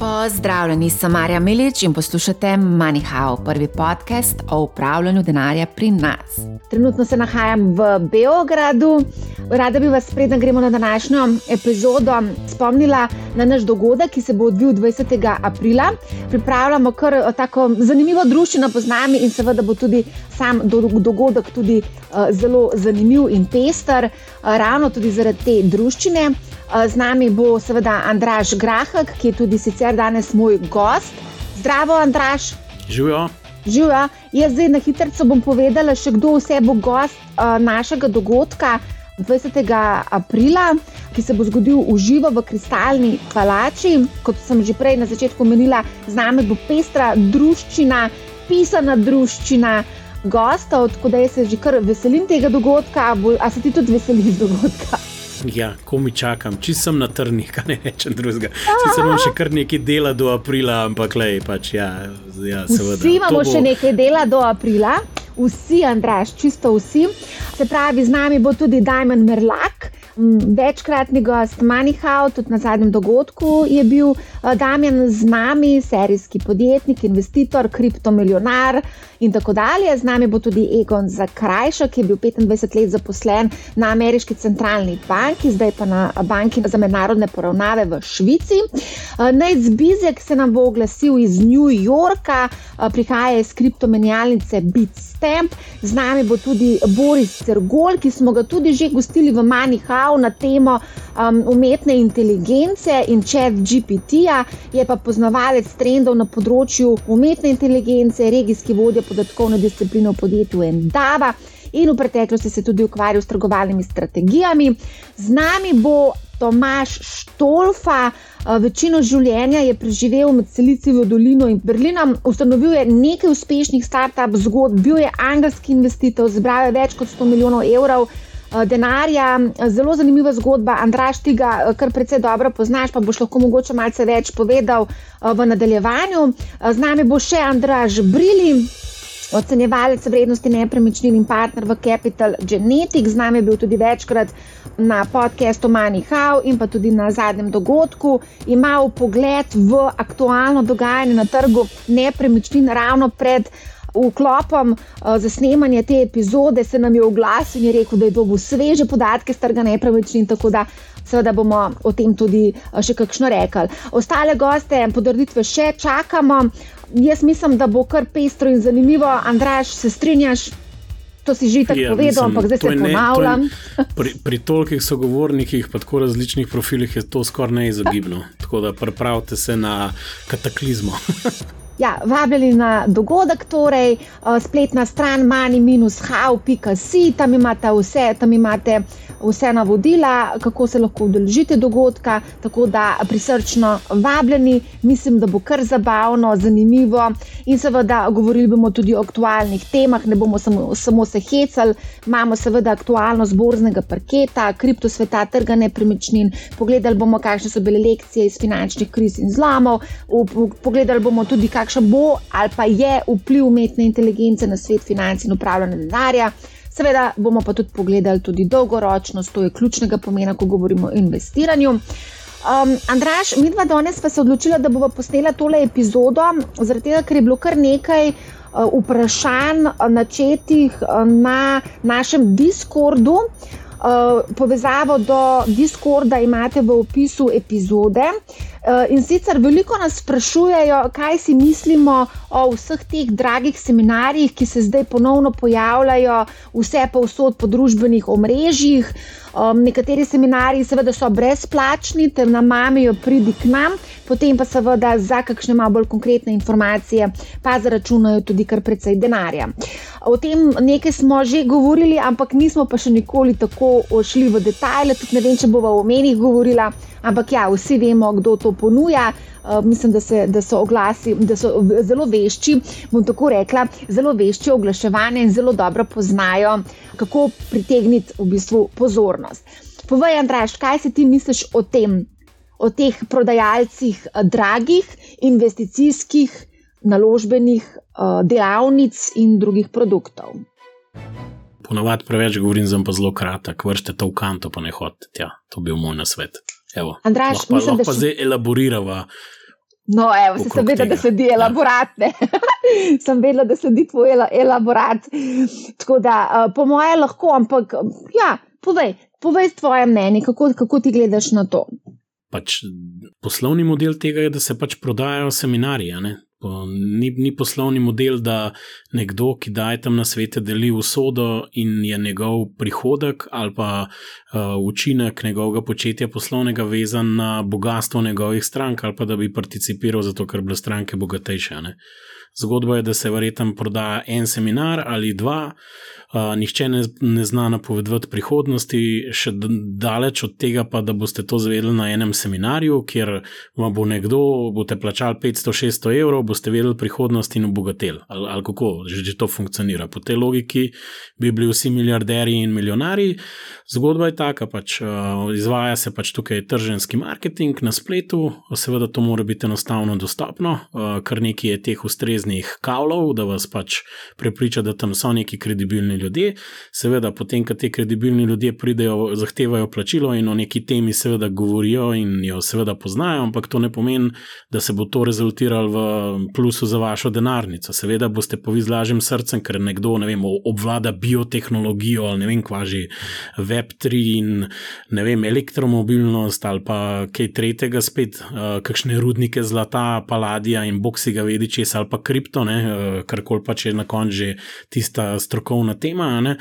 Pozdravljeni, sem Marja Milič in poslušate MoneyHow, prvi podcast o upravljanju denarja pri nas. Trenutno se nahajam v Beogradu. Rada bi vas, preden gremo na današnjo epizodo, spomnila na naš dogodek, ki se bo odvil 20. aprila. Pripravljamo kar eh, tako zanimivo družino po nami in seveda bo tudi sam dogodek tudi uh, zelo zanimiv in pester, uh, ravno tudi zaradi te družine. Z nami bo seveda Andraš Grahak, ki je tudi sicer danes moj gost. Zdravo, Andraš. Živijo. Živijo. Jaz zdaj na hitro bom povedala, še kdo vse bo gost uh, našega dogodka 20. aprila, ki se bo zgodil v živo v kristalni palači. Kot sem že prej na začetku omenila, z nami bo pestra družščina, pisana družščina. Gosta, tako da jaz se že kar veselim tega dogodka, a se ti tudi veseliš dogodka? Ja, ko mi čakam, če sem na trnih, kaj ne rečem drugega. Sicer imam še kar nekaj dela do aprila, ampak le, pač ja, ja seveda. Vsi imamo bo... še nekaj dela do aprila, vsi, Andraš, čisto vsi. Se pravi, z nami bo tudi Dajmen Merlak. Večkratni gost Manihau, tudi na zadnjem dogodku je bil Damien z nami, serijski podjetnik, investitor, kriptomilionar in tako dalje. Z nami bo tudi Egon Zakrajša, ki je bil 25 let zaposlen na ameriški centralni banki, zdaj pa na banki za mednarodne poravnave v Švici. Najc Bizek se nam bo oglasil iz New Yorka, prihaja iz kriptomenjalnice Bitstamp. Z nami bo tudi Boris Cergol, ki smo ga tudi že gostili v Manihau na temo um, umetne inteligence in chat GPT-ja, je pa poznavalec trendov na področju umetne inteligence, regijski vodja podatkovne discipline v podjetju Endava in v preteklosti se tudi ukvarjal s trgovalnimi strategijami. Z nami bo Tomaš Štolfa. Večino življenja je preživel med Silicijo dolino in Berlinom, ustanovil je nekaj uspešnih start-up zgodb, bil je angelski investitor, zbral je več kot 100 milijonov evrov. Denarja, zelo zanimiva zgodba. Andraš, ti ga kar precej dobro poznaš, pa boš lahko mogoče malce več povedal v nadaljevanju. Z nami bo še Andraš Brili, ocenjevalec vrednosti nepremičnin in partner v Capital Genetics. Z nami je bil tudi večkrat na podkastu MoneyHow in pa tudi na zadnjem dogodku. Ima pogled v aktualno dogajanje na trgu nepremičnin ravno pred. Vklopom uh, za snemanje te epizode se nam je oglasil in je rekel, da je dobil sveže podatke z trga nepremičnin, tako da seveda bomo o tem tudi uh, še kakšno rekli. Ostale goste, podrditve še čakamo jaz mislim, da bo kar pestro in zanimivo. Andraš, se strinjaš? To si že tako ja, povedal, ampak zdaj se ponavljam. Pri, pri tolikih sogovornikih, pa tako različnih profilih, je to skoraj neizogibno. Tako da pripravite se na kataklizmo. Ja, vabljeni na dogodek, torej spletna stran mani-how.com, tam imate vse, tam imate vse navodila, kako se lahko udeležite dogodka. Tako da prisrčno vabljeni, mislim, da bo kar zabavno, zanimivo. In seveda, govorili bomo tudi o aktualnih temah, ne bomo samo, samo se hecali. Imamo seveda aktualno zborznega parketa, kriptosveta, trga nepremičnin. Pogledali bomo, kakšne so bile lekcije iz finančnih kriz in zlomov. Pogledali bomo tudi, kakšen bo ali pa je vpliv umetne inteligence na svet financ in upravljanja denarja. Seveda bomo pa tudi pogledali tudi dolgoročnost, to je ključnega pomena, ko govorimo o investiranju. Um, Andraš, mi dva danes pa se odločila, da bomo posnela tole epizodo, zaradi tega, ker je bilo kar nekaj uh, vprašanj uh, načetih uh, na našem Discordu. Uh, povezavo do Discorda imate v opisu epizode. Uh, in sicer veliko nas sprašujejo, kaj si mislimo o vseh teh dragih seminarjih, ki se zdaj ponovno pojavljajo, vse pa vsod po družbenih omrežjih. Um, nekateri seminarji, seveda, so brezplačni, ter nam mamijo, pridi k nam, potem pa seveda za kakšne malo bolj konkretne informacije, pa zaračunajo tudi kar precej denarja. O tem nekaj smo že govorili, ampak nismo pa še nikoli tako šli v detajle, tudi ne vem, če bomo o menih govorila, ampak ja, vsi vemo, kdo to ponuja. Uh, mislim, da, se, da so oglasi, da so zelo vešči, bom tako rekla, zelo vešči oglaševanje in zelo dobro poznajo, kako pritegniti v bistvu pozornost. Povej, Andraš, kaj si ti misliš o tem, o teh prodajalcih uh, dragih investicijskih, naložbenih uh, delavnic in drugih produktov? Ponavadi preveč govorim, zem pa zelo kratek, vršte to v kanto, pa ne hodite tja. To bi bil moj nasvet. Evo, Andraž, lahko, mislim, lahko pa zdaj elaboriramo. No, evo, se sem vedela, da sledi elaborat. Ja. sem vedela, da sledi tvoj elaborat. Tako da, uh, po moje, lahko, ampak ja, povej, povej svoje mnenje, kako, kako ti gledaš na to. Pač poslovni model tega je, da se pač prodajajo seminarije. Ni, ni poslovni model, da nekdo, ki daje tam na svete, deli usodo in je njegov prihodek ali pa uh, učinek njegovega početja poslovnega vezan na bogatstvo njegovih strank ali pa da bi participiral zato, ker bi bile stranke bogatejše. Ne? Zgodba je, da se verjetno prodaja en seminar ali dva, uh, nihče ne, ne zna napovedovati prihodnosti, še daleč od tega, pa da boste to zvedeli na enem seminarju, kjer vam bo nekdo, boste plačali 500-600 evrov, boste vedeli prihodnost in obogateli. Ali, ali kako že, že to funkcionira. Po tej logiki bi bili vsi milijarderji in milijonari. Zgodba je taka, pač uh, izvaja se pač tukaj trženski marketing na spletu, seveda to mora biti enostavno dostopno, uh, kar nekaj je teh ustreznih kavlov, da vas pač prepriča, da tam so neki kredibilni ljudje. Seveda, potem, ko te kredibilni ljudje pridejo, zahtevajo plačilo in o neki temi seveda govorijo in jo seveda poznajo, ampak to ne pomeni, da se bo to rezultiralo v plusu za vašo denarnico. Seveda boste pa vi z lažjim srcem, ker nekdo ne vem, obvlada biotehnologijo ali ne vem, kvaži Web3 in ne vem, elektromobilnost ali pa kaj tretjega spet, uh, kakšne rudnike zlata, paladija in boksi ga vedi česa ali pa kripto, eh, kar koli pač je na koncu že tista strokovna tema, ne,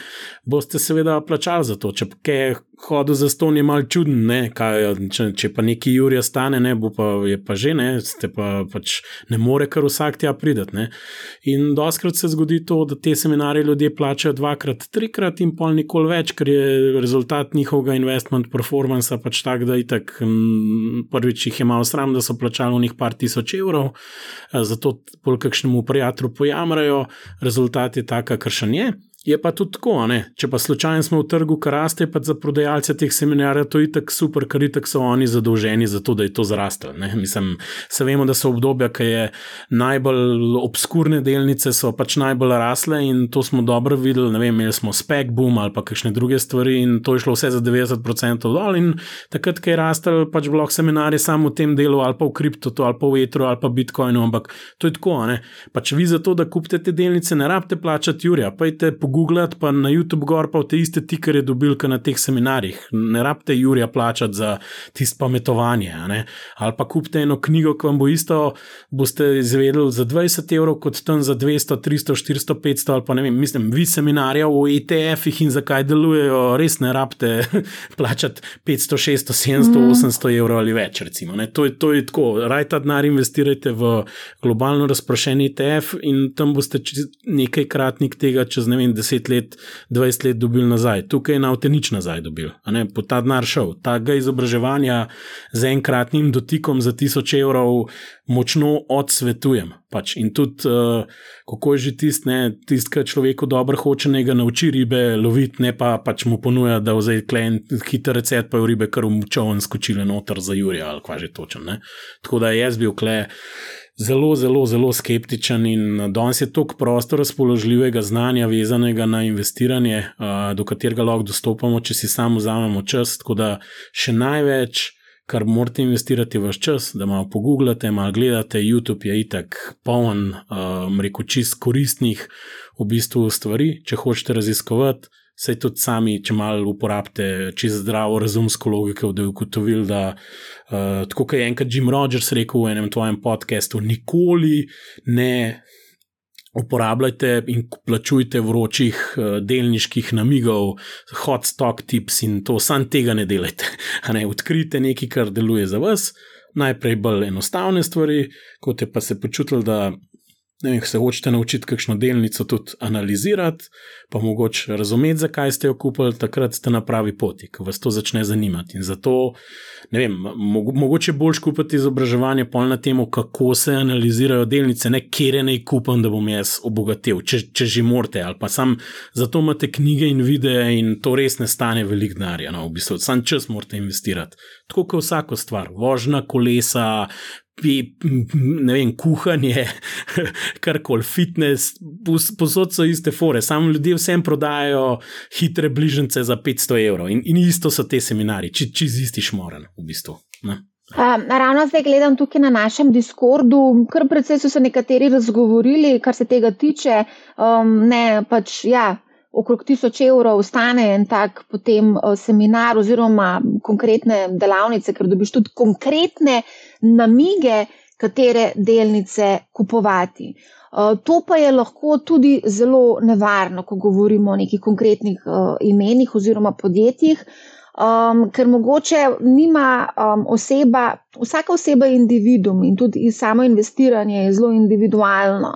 boste seveda plačali za to. Če kaj hodil za ston, je mal čuden, ne, kaj, če, če pa neki Jurija stane, ne, pa je pa že, ne, ste pa pač ne more kar vsak tja prideti. Ne. In doskrat se zgodi to, da te seminarje ljudje plačajo dvakrat, trikrat in pol nikoli več, ker je rezultat njihovega investment performansa pač tak, da itak prvič jih je malo sram, da so plačali v njih par tisoč evrov, zato polk kakšnemu prijatelju pojamrajo, rezultat je tak, kar še je. Je pa tudi tako, ne? če pa slučajno smo v trgu, kar raste, pa za prodajalce teh seminarjev to je tako super, ker itak so oni zadolženi za to, da je to zrastel. Mislim, se vemo, da so obdobja, ki je najbolj obskurne delnice, so pač najbolj rasle in to smo dobro videli. Ne vem, imeli smo spek boom ali pa kakšne druge stvari in to je šlo vse za 90% dol. In takrat, ko je rastel, pač blok seminarje samo v tem delu ali pa v kriptotu ali pa v etru ali pa bitcoinu, ampak to je tako. Pač vi za to, da kupite te delnice, ne rabite plačati Jurija, pojte pogooglati, pa na YouTube gor pa te iste tikere dobil, kot na teh seminarjih. Ne rabite Jurija plačati za tisto pametovanje. Ali pa kupite eno knjigo, ki vam bo isto, boste izvedeli za 20 evrov, kot tam za 200, 300, 400, 500 ali pa ne vem. Mislim, vi seminarja o ETF-ih in zakaj delujejo, res ne rabite plačati 500, 600, 700, mm. 800 evrov ali več. Recimo, to, je, to je tako. Raj ta denar investirajte v globalno razprošen ETF in tam boste nekajkratnik tega čez ne vem 10 let, 20 let dobil nazaj. Tukaj je navte nič nazaj dobil, po ta denar šel. Tega izobraževanja z enkratnim dotikom za 1000 evrov močno odsvetujem. Pač. In tudi, uh, kako je že tisti, tist, ki človeku dobro hoče nekaj nauči ribe loviti, ne pa pač mu ponuja, da vzame klen, hiter recept, pa je v ribe kar umčal in skočile noter za Jurija ali kva že točen. Ne? Tako da jaz bil kle zelo, zelo, zelo skeptičen in danes je toliko prostora razpoložljivega znanja, vezanega na investiranje, do katerega lahko dostopamo, če si samo vzamemo čas. Tako da še največ, kar morate investirati vaš čas, da malo pogooglate, malo gledate. YouTube je itak poln, reko, čist koristnih v bistvu stvari, če hočete raziskovati. Sej tudi sami, če malo uporabite čisto zdravo, razumsko logiko, da bi ugotovili, da uh, kot je enkrat Jim Rogers rekel v enem tvojem podkastu, nikoli ne uporabljajte in plačujte vročih uh, delniških namigov, hot stock tips in to, sam tega ne delajte. Ne, odkrijte nekaj, kar deluje za vas. Najprej bolj enostavne stvari, kot je pa se počutili, da ne vem, se hočete naučiti kakšno delnico tudi analizirati, pa mogoče razumeti, zakaj ste jo kupili, takrat ste na pravi poti, ko vas to začne zanimati. In zato, ne vem, mogoče boljš kupiti izobraževanje pol na temo, kako se analizirajo delnice, ne kere naj kupam, da bom jaz obogatil, če, če že morate, ali pa sam zato imate knjige in videe in to res ne stane velik denarja, no, v bistvu, sam čas morate investirati. Tako kot vsako stvar, vožna kolesa, ne vem, kuhanje, karkoli, fitness, posod so iste fore, samo ljudje vsem prodajajo hitre bližnjice za 500 evrov in, in isto so te seminari, če čez isti šmoren, v bistvu. Ne? Um, ravno zdaj gledam tukaj na našem Discordu, kar precej so se nekateri razgovorili, kar se tega tiče. Um, ne, pač ja. Okrog tisoč evrov stane en tak potem seminar oziroma konkretne delavnice, ker dobiš tudi konkretne namige, katere delnice kupovati. To pa je lahko tudi zelo nevarno, ko govorimo o nekih konkretnih imenih oziroma podjetjih um, ker mogoče nima um, oseba, vsaka oseba je individuum in tudi samo investiranje je zelo individualno.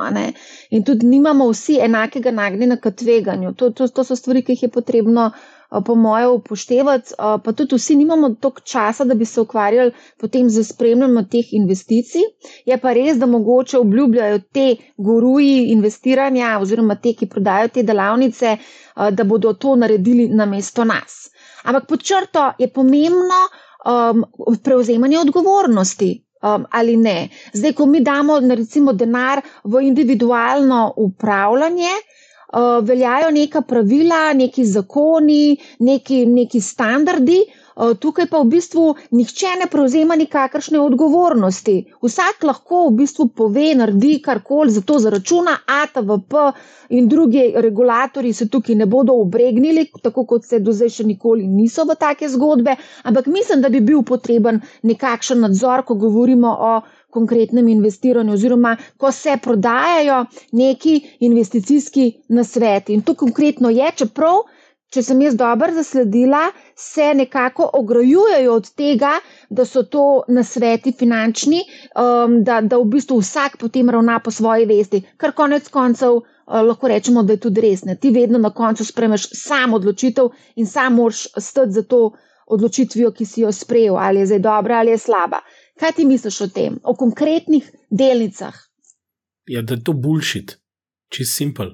In tudi nimamo vsi enakega nagnjenja k tveganju. To, to, to so stvari, ki jih je potrebno. Uh, po mojem, upoštevati, uh, pa tudi vsi nimamo toliko časa, da bi se ukvarjali potem z spremljanjem teh investicij. Je pa res, da mogoče obljubljajo te guruji investiranja, oziroma te, ki prodajo te delavnice, uh, da bodo to naredili na mesto nas. Ampak pod črto je pomembno um, prevzemanje odgovornosti. Um, ali ne. Zdaj, ko mi damo, recimo, denar v individualno upravljanje, uh, veljajo neka pravila, neki zakoni, neki, neki standardi, Eh, tukaj pa v bistvu nihče ne prevzema nikakršne odgovornosti. Vsak lahko v bistvu pove, naredi karkoli, zato zaračuna ATVP in drugi regulatori se tukaj ne bodo obregnili, tako kot se do zdaj še nikoli niso v take zgodbe, ampak mislim, da bi bil potreben nekakšen nadzor, ko govorimo o konkretnem investiranju, oziroma ko se prodajajo neki investicijski nasveti. In to konkretno je, čeprav če sem jaz dobro zasledila, se nekako ograjujejo od tega, da so to nasveti finančni, um, da, da v bistvu vsak potem ravna po svoji vesti, kar konec koncev uh, lahko rečemo, da je tudi res. Ne? Ti vedno na koncu spremeš sam odločitev in sam moraš stati za to odločitvijo, ki si jo sprejel, ali je zdaj dobra ali je slaba. Kaj ti misliš o tem, o konkretnih delnicah? Ja, da je to bullshit, čist simpel.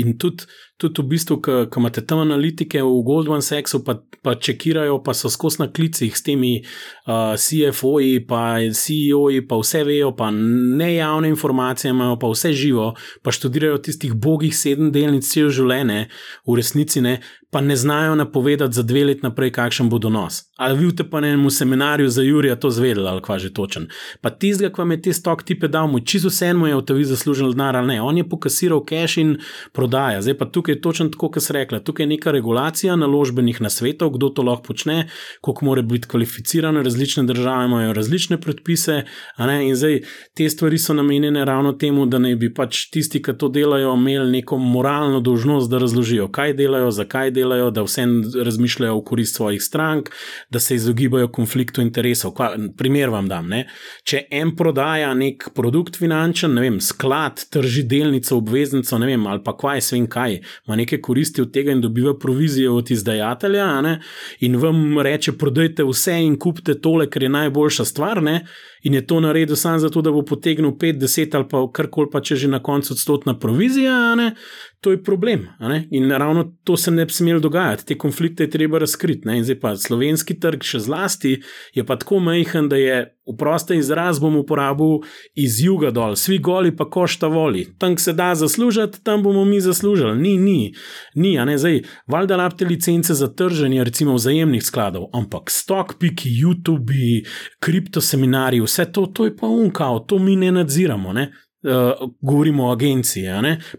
In tudi, tudi v bistvu, ko imate tam analitike v Goldman Sachsu, pa, pa čekirajo, pa so skozi na klicih s temi uh, CFO-ji, pa CEO-ji, pa vse vejo, pa ne javne informacije imajo, pa vse živo, pa študirajo tistih bogih sedem delnic cel življenje, v resnici ne, pa ne znajo napovedati za dve leti naprej, kakšen bo donos. Ali vidite pa na enem seminarju za Jurija to zvedeli, ali kva že točen. Pa tistega, ki vam je te stok tipe dal, mu čisto vse mu je v tebi zaslužil denar ali ne. On je pokasiral cash in prodaja. Zdaj pa tukaj je točno tako, kot se rekla. Tukaj je neka regulacija naložbenih nasvetov, kdo to lahko počne, koliko mora biti kvalificiran, različne države imajo različne predpise. In zdaj te stvari so namenjene ravno temu, da naj bi pač tisti, ki to delajo, imeli neko moralno dožnost, da razložijo, kaj delajo, zakaj delajo da vse razmišljajo v korist svojih strank, da se izogibajo konfliktu interesov. Kva, primer vam dam. Ne? Če en prodaja nek produkt finančen, ne vem, sklad, trži delnico, obveznico, ne vem, ali pa kaj, svem kaj, ima neke koristi od tega in dobiva provizije od izdajatelja, in vam reče, prodajte vse in kupite tole, ker je najboljša stvar. Ne? In je to naredil samo zato, da bo potegnil 5-10 ali pa karkoli, pa če že na koncu odstotna provizija, ne, to je problem. In ravno to se ne bi smelo dogajati, te konflikte je treba razkriti. Ne. In zdaj pa slovenski trg, še zlasti, je pa tako majhen, da je v proste izraz bom uporabil iz juga dol, svi goli pa košta voli. Tam se da zaslužiti, tam bomo mi zaslužili. Ni, ni, ni, a ne zdaj, valjda labte licence za trženje, recimo vzajemnih skladov, ampak stok, piki, YouTube, kriptoseminari, vse to, to je pa unkao, to mi ne nadziramo. Ne? Uh, govorimo o agenciji,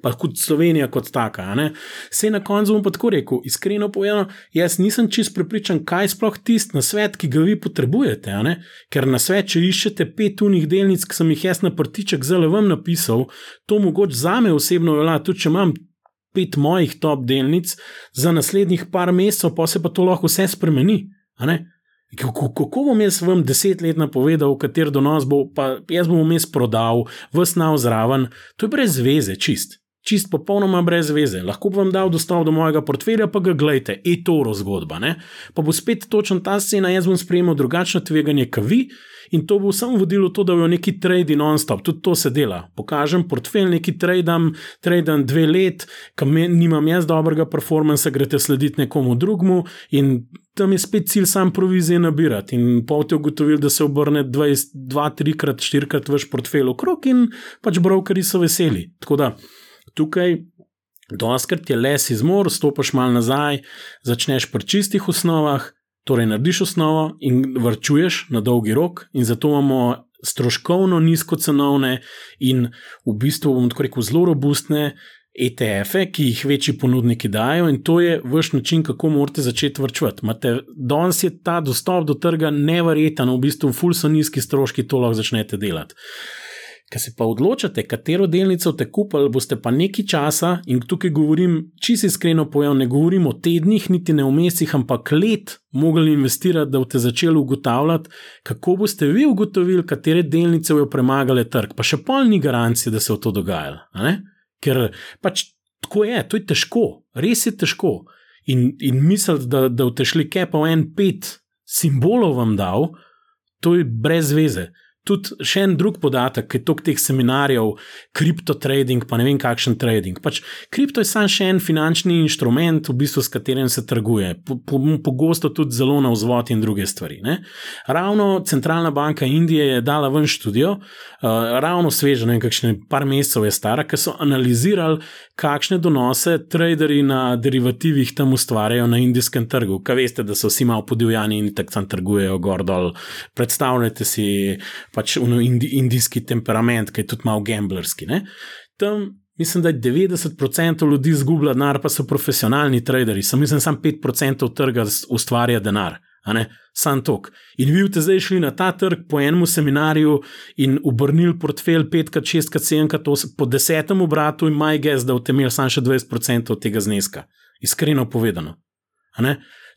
pa kot Slovenija, kot taka. Vse na koncu bom pa tako rekel, iskreno povedano, jaz nisem čist prepričan, kaj sploh tisti na svet, ki ga vi potrebujete. Ker na svet, če iščete pet unih delnic, ki sem jih jaz na prtiček zelo vam napisal, to mogoče za me osebno velja, tudi če imam pet mojih top delnic, za naslednjih par mesecev pa se pa to lahko vse spremeni. Kako, kako bom jaz vam deset let napovedal, kater donos bo, pa jaz bom vmes prodal, vsnav zraven, to je brez veze, čist. Čist popolnoma brez veze. Lahko bi vam dal dostop do mojega portfelja, pa ga gledajte, to zgodba. Ne? Pa bo spet točen ta scena, jaz bom sprejemal drugačno tveganje, kot vi, in to bo samo vodilo to, da bo neki trade non-stop, tudi to se dela. Pokažem portfelj, neki tradem, tradem dve let, kam nimam jaz dobrega performansa, greste slediti nekomu drugmu in tam je spet cilj sam provizije nabirati. In pa ti ugotovili, da se obrne 2, 3, 4 krat vaš portfelj okrog in pač brokeri so veseli. Tako da tukaj. Doskrat je les izmor, stopiš malo nazaj, začneš pri čistih osnovah, Torej, narediš osnovo in vrčuješ na dolgi rok, in zato imamo stroškovno nizkocenovne in v bistvu, bomo tako rekel, zelo robustne ETF-e, ki jih večji ponudniki dajo, in to je vaš način, kako morate začeti vrčevati. Danes je ta dostop do trga nevreten, v bistvu, ful so nizki stroški, to lahko začnete delati. Ker se pa odločate, katero delnico ste kupili, boste pa nekaj časa, in tukaj govorim čisto iskreno, pojem, ne govorim o tednih, niti ne o mesecih, ampak let, mogli investirati, da boste začeli ugotavljati, kako boste vi ugotovili, katere delnice bodo premagale trg. Pa še pol ni garancije, da se bo to dogajalo. Ker pač tako je, to je težko, res je težko. In, in misliti, da, da boste šli kaj pa v en pet simbolov vam dal, to je brez veze tudi še en drug podatek, ki je tok teh seminarjev, kriptotrading, pa ne vem kakšen trading. Pač, kripto je samo še en finančni inštrument, v bistvu, s katerim se trguje, pogosto po, po tudi zelo na vzvod in druge stvari. Ne? Ravno centralna banka Indije je dala ven študijo, uh, ravno svežo, ne vem, kakšne par mesecev je stara, ki so analizirali, kakšne donose traderji na derivativih tam ustvarjajo na indijskem trgu. Kaj veste, da so vsi malo podivjani in tako tam trgujejo gor dol. Predstavljajte si pač indi, indijski temperament, ki je tudi malo gamblerski. Ne? Tam mislim, da je 90% ljudi izgubila denar, pa so profesionalni traderi, samo mislim, samo 5% trga ustvarja denar. Sam tok. In vi ste zdaj šli na ta trg po enem seminarju in obrnili portfelj 5, 6, 7, po desetem obratu in maj gez, da boste imeli samo še 20% od tega zneska. Iskreno povedano.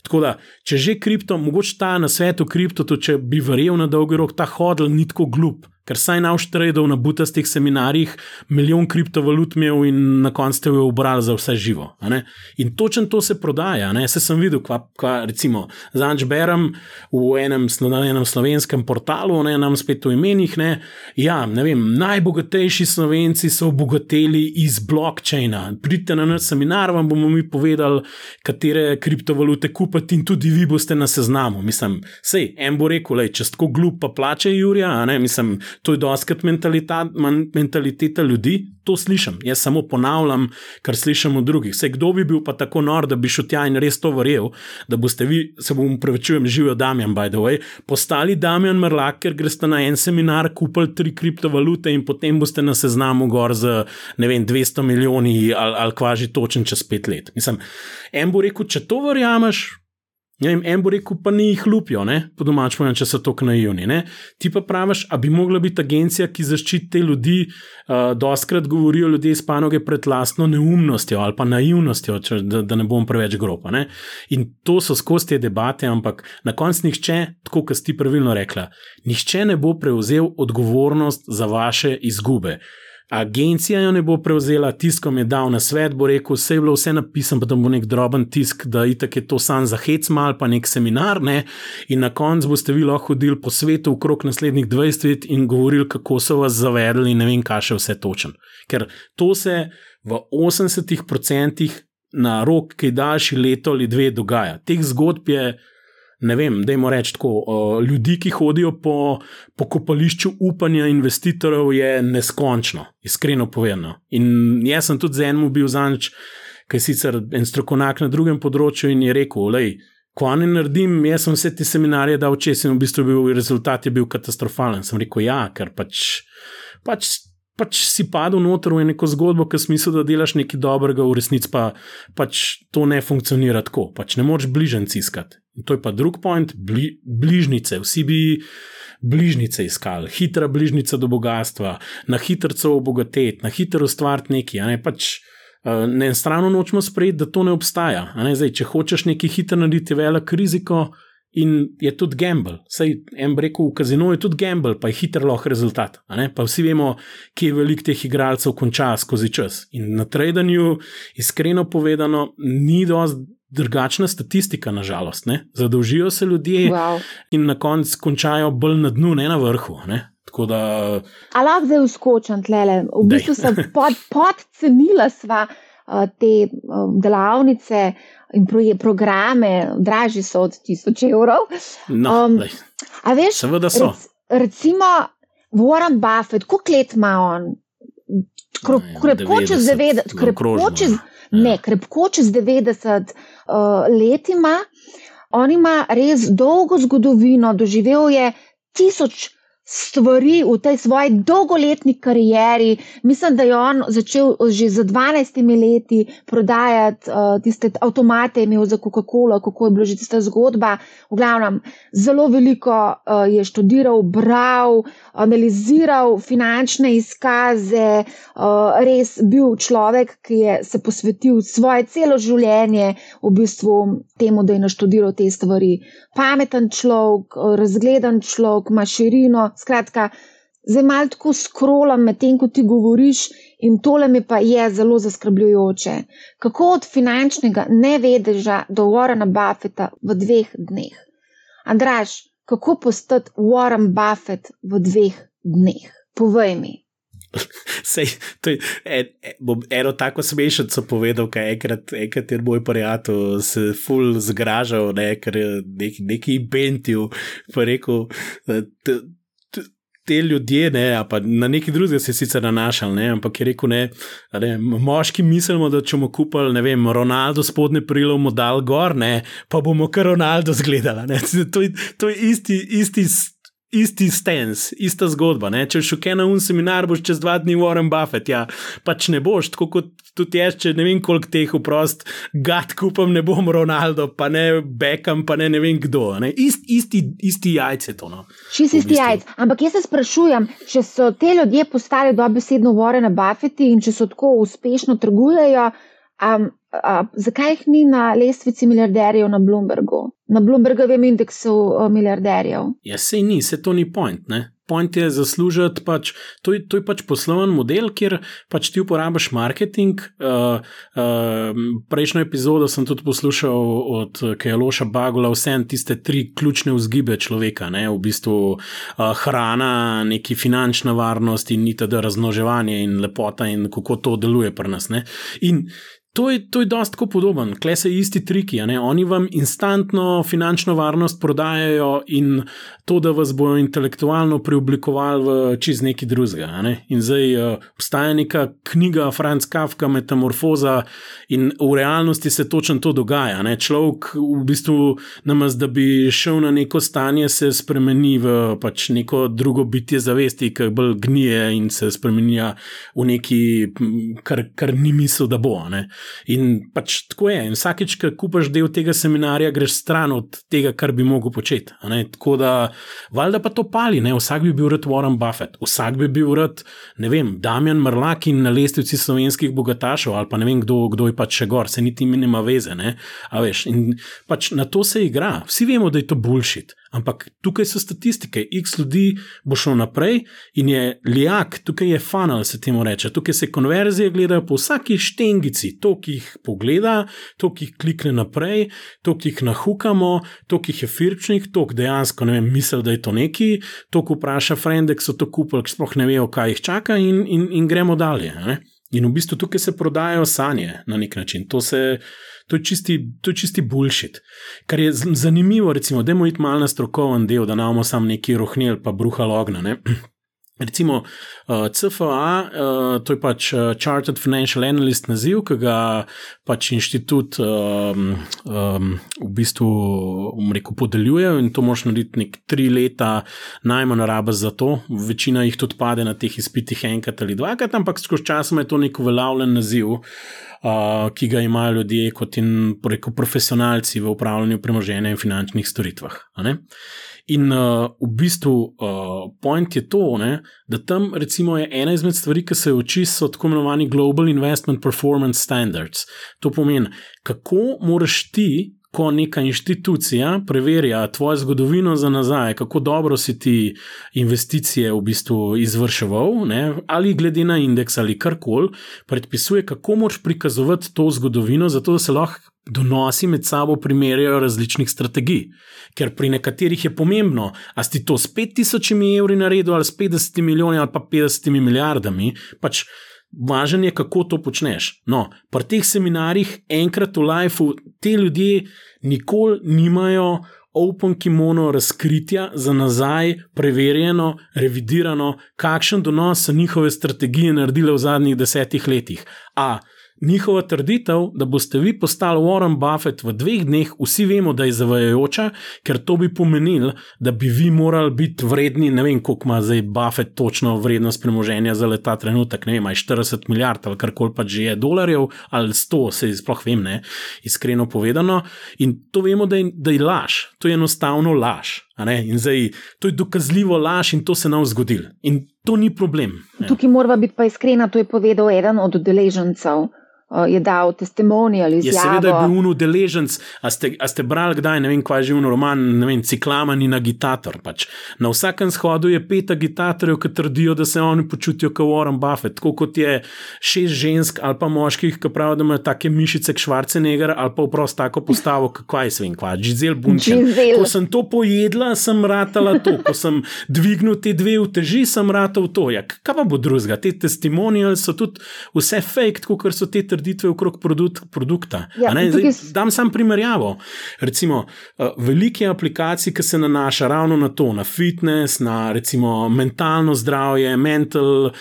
Tako da, če že kripto, mogoče ta na svetu kripto, če bi verjel na dolgi rok, ta hodl ni tako glup ker saj na uštredov na butastih seminarjih milijon kriptovalut imel in na koncu ste jo obrali za vse živo. In točno to se prodaja. Ne? Se sem videl, kva, kva, recimo, zanč berem v enem, enem slovenskem portalu, ne nam spet v imenih. Ne? Ja, ne vem, najbogatejši slovenci so obogateli iz blockchaina. Pridite na naš seminar, vam bomo mi povedali, katere kriptovalute kupiti in tudi vi boste na seznamu. Mislim, sej, en bo rekel, če ste tako glup, pa plače Jurija, mislim, to je doskrat mentaliteta ljudi, to slišim. Jaz samo ponavljam, kar slišim od drugih. Sej kdo bi bil pa tako nor, da bi šel tja in res to verjel, da boste vi, se bom upravičujem, živijo Damjan, by the way, postali Damjan Merlak, ker greste na en seminar, kupili tri kriptovalute in potem boste na seznamu gor z, ne vem, 200 milijoni ali, ali kvaži točen čez pet let. Mislim, en bo rekel, če to verjameš, Vem, en bo rekel, pa ni jih lupijo, po domač povedano, če so tako naivni. Ne? Ti pa praviš, da bi mogla biti agencija, ki zaščiti te ljudi, uh, doskrat govorijo ljudje iz panoge pred lastno neumnostjo ali pa naivnostjo, če, da, da ne bom preveč gropa. Ne? In to so skozi te debate, ampak na koncu nihče, tako kot si pravilno rekla, nihče ne bo prevzel odgovornost za vaše izgube. Agencija jo ne bo prevzela, tiskom je dal na svet, bo rekel, vse je bilo vse napisano, pa da bo nek droben tisk, da itak je to sam za hec mal, pa nek seminar, ne? in na koncu boste vi lahko hodili po svetu okrog naslednjih 20 let in govorili, kako so vas zavedli in ne vem, kaj še vse točen. Ker to se v 80% na rok, ki je daljši leto ali dve, dogaja. Teh zgodb je ne vem, da jim rečem tako, uh, ljudi, ki hodijo po, po kopališču upanja investitorjev, je neskončno, iskreno povedano. In jaz sem tudi z enim bil zanč, ki je sicer en strokovnjak na drugem področju in je rekel, lej. Ko ne naredim, jaz sem vse te seminarje dal čez in v bistvu bil rezultat je bil katastrofalen. Sem rekel, ja, ker pač, pač pač si padel noter v neko zgodbo, ki smisel, da delaš nekaj dobrega, v resnici pa pač to ne funkcionira tako. Pač ne moreš bližnjic iskati. In to je pa drug point, bli, bližnjice. Vsi bi bližnjice iskali, hitra bližnjica do bogatstva, na hitro obogatiti, na hitro ustvariti nekaj. Ne? Pač, uh, ne enostavno nočemo sprejeti, da to ne obstaja. Ne? Zdaj, če hočeš nekaj hitro narediti, velik riziko. In je tudi gamble. Saj en rekel, v kazinu je tudi gamble, pa je hiter lahko rezultat. Pa vsi vemo, kje je veliko teh igralcev konča skozi čas. In na tradanju, iskreno povedano, ni dosti drugačna statistika, nažalost. Ne? Zadolžijo se ljudje wow. in na koncu končajo bolj na dnu, ne na vrhu. Ne? Da... Ali lahko zdaj uskočim tle? V bistvu sem pod, podcenila sva uh, te um, delavnice in proje, programe, dražji so od 1000 evrov. No, um, veš, seveda so. Rec, recimo, Warren Buffett, koliko let ima on? Krepko čez 90, krepko čez, ne, krepko čez 90 uh, let ima. on ima res dolgo zgodovino, doživel je tisoč stvari v tej svoji dolgoletni karieri. Mislim, da je on začel že z 12 leti prodajati uh, tiste avtomate, imel za Coca-Cola, kako je bila že tista zgodba. V glavnem, zelo veliko uh, je študiral, bral, analiziral finančne izkaze, uh, res bil človek, ki je se posvetil svoje celo življenje v bistvu temu, da je naštudiral te stvari. Pameten človek, razgledan človek, ima širino. Skratka, zdaj malo tako skrolam med tem, ko ti govoriš, in tole mi pa je zelo zaskrbljujoče. Kako od finančnega nevedeža do Warrena Buffeta v dveh dneh? Andraš, kako postati Warren Buffett v dveh dneh? Povej mi. Sej, to je en, bom eno tako smešnico povedal, kaj enkrat, enkrat je moj prijatelj se ful zgražal, ne, ker je nek, neki bentil, pa rekel. Te ljudje, ne, pa na neki drugi se je sicer nanašal, ne, ampak je rekel, ne, ne, moški mislimo, da če bomo kupili, ne vem, Ronaldo spodne prilov modal gor, ne, pa bomo kar Ronaldo zgledali. To, to je isti, isti isti stens, ista zgodba. Ne? Če šel kaj na un seminar, boš čez dva dni Warren Buffett. Ja, pač ne boš, tako kot tudi jaz, če ne vem koliko teh vprost, gad kupam, ne bom Ronaldo, pa ne Beckham, pa ne, ne vem kdo. Ne? Ist, isti, isti jajce to. No? Čist isti jajc. Ampak jaz se sprašujem, če so te ljudje postali dobesedno Warren Buffetti in če so tako uspešno trgujejo. Um, uh, zakaj jih ni na lestvici milijarderjev na Bloombergu, na Bloombergovem indeksu uh, milijarderjev? Ja, sej ni, se to ni point. Ne? Point je zaslužiti, pač, to, je, to je pač posloven model, kjer pač ti uporabiš marketing. Uh, uh, prejšnjo epizodo sem tudi poslušal od Kejloša Bagula, vse tiste tri ključne vzgibe človeka, ne? v bistvu uh, hrana, neki finančna varnost in niti da raznoževanje in lepota in kako to deluje pri nas. Ne? In To je, to je dosta podoben, kle se isti triki. Oni vam instantno finančno varnost prodajajo in to, da vas bojo intelektualno preoblikovali v čez neki drugega. Ne? In zdaj uh, obstaja neka knjiga Franz Kafka, Metamorfoza, in v realnosti se točno to dogaja. Ne? Človek v bistvu namaz, da bi šel na neko stanje, se spremeni v pač neko drugo bitje zavesti, ki bolj gnije in se spremeni v neki, kar, kar ni misel, da bo. Ne? In pač tako je. In vsakeč, ko kupaš del tega seminarja, greš stran od tega, kar bi mogel početi. Tako da valjda pa to pali, ne? vsak bi bil rad Warren Buffett, vsak bi bil rad, ne vem, Damjan Mrlak in na lestvici slovenskih bogatašov, ali pa ne vem, kdo, kdo je pač še gor, se niti mi nima veze. Veš, in pač na to se igra. Vsi vemo, da je to bullshit. Ampak tukaj so statistike, x ljudi bo šlo naprej in je lijak, tukaj je funnel, se temu reče. Tukaj se konverzije gledajo po vsaki štengici, to, ki jih pogleda, to, ki jih klikne naprej, to, ki jih nahukamo, to, ki jih je firčnih, to, ki dejansko ne vem, misel, da je to neki, to, ki vpraša frendek, so to kupili, ki sploh ne vejo, kaj jih čaka in, in, in gremo dalje. Ne? In v bistvu tukaj se prodajajo sanje na nek način. To se to je čisti, to je čisti bullshit. Kar je zanimivo, recimo, da imamo iti malo na strokoven del, da imamo samo neki rohnel, pa bruha logna. Ne? Recimo uh, CFA, uh, to je pač uh, Chartered Financial Analyst naziv, ki ga pač inštitut um, um, v bistvu rekel, podeljuje in to moš narediti nek tri leta, najmanj raba za to. Večina jih tudi pade na teh izpitih enkrat ali dvakrat, ampak skozi čas je to nek uveljavljen naziv. Uh, ki ga imajo ljudje kot in preko profesionalci v upravljanju premoženja in finančnih storitvah. In uh, v bistvu uh, point je to, ne, da tam recimo je ena izmed stvari, ki se uči, so tako imenovani Global Investment Performance Standards. To pomeni, kako moraš ti. Ko neka inštitucija preverja tvojo zgodovino za nazaj, kako dobro si ti investicije v bistvu izvrševal, ne, ali glede na indeks ali karkoli, predpisuje, kako moš prikazovati to zgodovino, zato da se lahko donosi med sabo primerjajo različnih strategij. Ker pri nekaterih je pomembno, ali si to s 5000 evri naredil, ali s 50 milijoni, ali pa 50 milijardami. Pač važen je, kako to počneš. No, pri teh seminarjih, enkrat v lifeu, te ljudje nikoli nimajo. Open kimono razkritja za nazaj, preverjeno, revidirano, kakšen donos so njihove strategije naredile v zadnjih desetih letih. A njihova trditev, da boste vi postali Warren Buffett v dveh dneh, vsi vemo, da je zavajajoča, ker to bi pomenilo, da bi vi morali biti vredni, ne vem, koliko ima zdaj Buffett točno vrednost premoženja za leta trenutek, ne vem, 40 milijard ali karkoli pa že je dolarjev ali 100, se sploh vem, ne, iskreno povedano. In to vemo, da je, da je laž, to je enostavno laž. In zdaj to je dokazljivo laž in to se nam zgodil. In to ni problem. Tukaj mora biti pa iskrena, to je povedal eden od udeležencev je dal testimonial iz Javora. Seveda je bil udeleženc. A, a ste brali kdaj, ne vem, kaj je že v roman, ne vem, ciklaman in agitator. Pač. Na vsakem shodu je pet agitatorjev, ki trdijo, da se oni počutijo kot Warren Buffett. Tako kot je šest žensk ali pa moških, ki pravijo, da imajo take mišice kot Schwarzenegger ali pa vprost tako postavo, kot je svin, kva, Gizel Bunčen. Ko sem to pojedla, sem ratala to. Ko sem dvignil te dve uteži, sem ratal to. Ja, kaj pa bo drugega? Te testimonial so tudi vse fake, kot so te trditve okrog produkt, produkta. Ja, Zdaj, dam sam primerjavo. Recimo, uh, velike aplikacije, ki se nanašajo ravno na to, na fitness, na recimo mentalno zdravje, mental uh,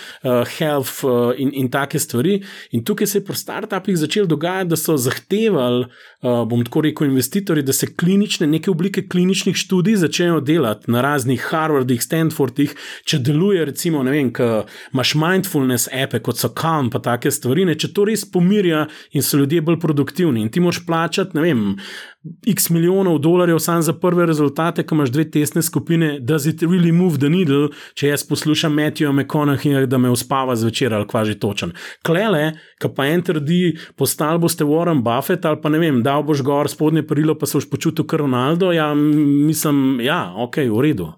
health uh, in, in take stvari. In tukaj se je pri startupih začelo dogajati, da so zahtevali, uh, bom tako rekel, investitorji, da se klinične, neke oblike kliničnih študij začnejo delati na raznih Harvardih, Stanfordih, če deluje, recimo, ne vem, imaš mindfulness ape, kot so Calm, pa take stvari. Ne, če to res pomeni, pomirja in so ljudje bolj produktivni. In ti moš plačati, ne vem, x milijonov dolarjev samo za prve rezultate, ko imaš dve tesne skupine, does it really move the needle, če jaz poslušam Matthew McConaughey, da me uspava zvečer ali kvaži točen. Klele, ki pa en trdi, postal boste Warren Buffett ali pa ne vem, dal boš gor spodnje perilo, pa se boš počutil kot Ronaldo, ja, mislim, ja, ok, v redu.